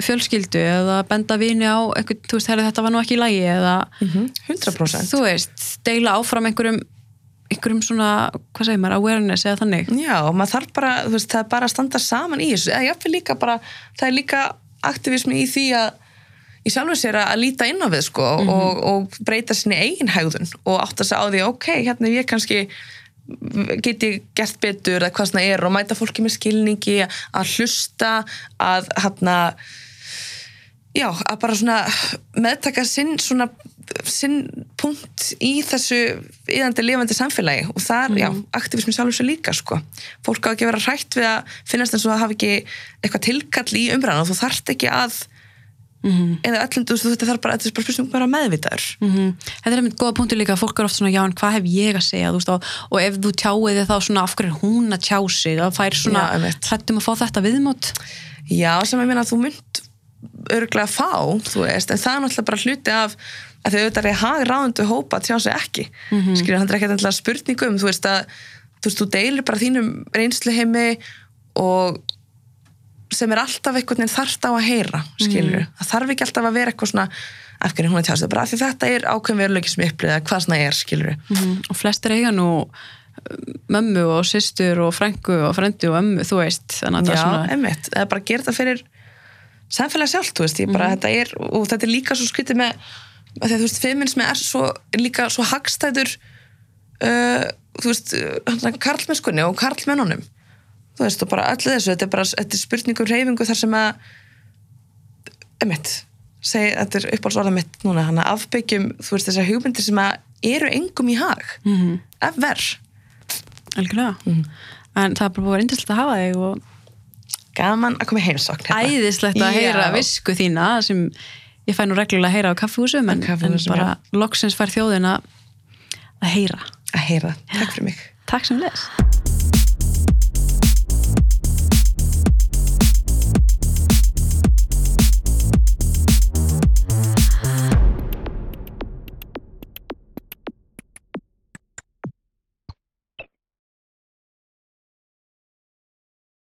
fjölskyldu eða benda vini á eitthvað, þú veist, herri, þetta var nú ekki í lægi eða mm -hmm. 100% þú veist, deila áfram einhverjum einhverjum svona, hvað segir maður, awareness eða þannig. Já, maður þarf bara þú veist, það er bara að standa saman í þessu eða jáfnveg líka bara, það er líka aktivismi í því að í sjálfur sér að líta inn á við sko mm -hmm. og, og breyta sinni eigin hægðun og átt að segja á því, ok, hérna ég kannski get ég gert betur eða hvað svona er og mæta fólki með skilningi að hlusta að hérna já, að bara svona meðtaka sinn svona sinn punkt í þessu íðandi lifandi samfélagi og það er, mm. já, aktivismi sjálfur svo líka sko. fólk á ekki að vera hrætt við að finnast eins og það hafi ekki eitthvað tilkall í umræðan og þú þarft ekki að mm. eða öllum, þetta þarf bara bara spurningum bara meðvitaður mm -hmm. Þetta er einmitt goða punktu líka, fólk er oft svona, já, en hvað hef ég að segja, veist, og, og ef þú tjáið þið þá svona, af hverju hún að tjá sig og fær svona, hrættum að fá þetta viðmót Já, sem ég minna að þú mynd örglega fá, þú veist, en það er náttúrulega bara hluti af að þau auðvitað er hag ráðundu hópa að tjá sig ekki mm -hmm. skilur, hann er ekki alltaf spurningum þú veist að, þú veist, þú deilir bara þínum reynslu heimi og sem er alltaf veginn þarft á að heyra, skilur mm -hmm. það þarf ekki alltaf að vera eitthvað svona af hvernig hún er tjáðstöð, bara af því þetta er ákveðin veruleiki sem upplýða, hvað svona er, skilur mm -hmm. og flestir eiga nú mömmu og sýstur og frængu og frendi og ömmu, þú veist þannig að Já, það er svona samfélag sjálf, þú veist, ég bara, þetta er og þetta er líka svo skritið með að þú veist, feminismi er svo, líka svo hagstæður uh, þú veist, karlmennskunni og karlmennunum þú veist, og bara öllu þessu, þetta er bara þetta er spurningum reyfingu þar sem að emitt segi, þetta er uppáhaldsvarða mitt núna hana, afbyggjum, þú veist, þessar hugmyndir sem að eru engum í hag mm -hmm. ever Algjörlega, mm -hmm. en það er bara búin eindislegt að hafa þig og gaman að koma í heimsokn hérna. Æðislegt að heyra visku þína sem ég fæ nú reglulega að heyra á kaffehúsum en, en bara ja. loksins fær þjóðin að heyra. Að heyra, takk fyrir mig. Takk sem les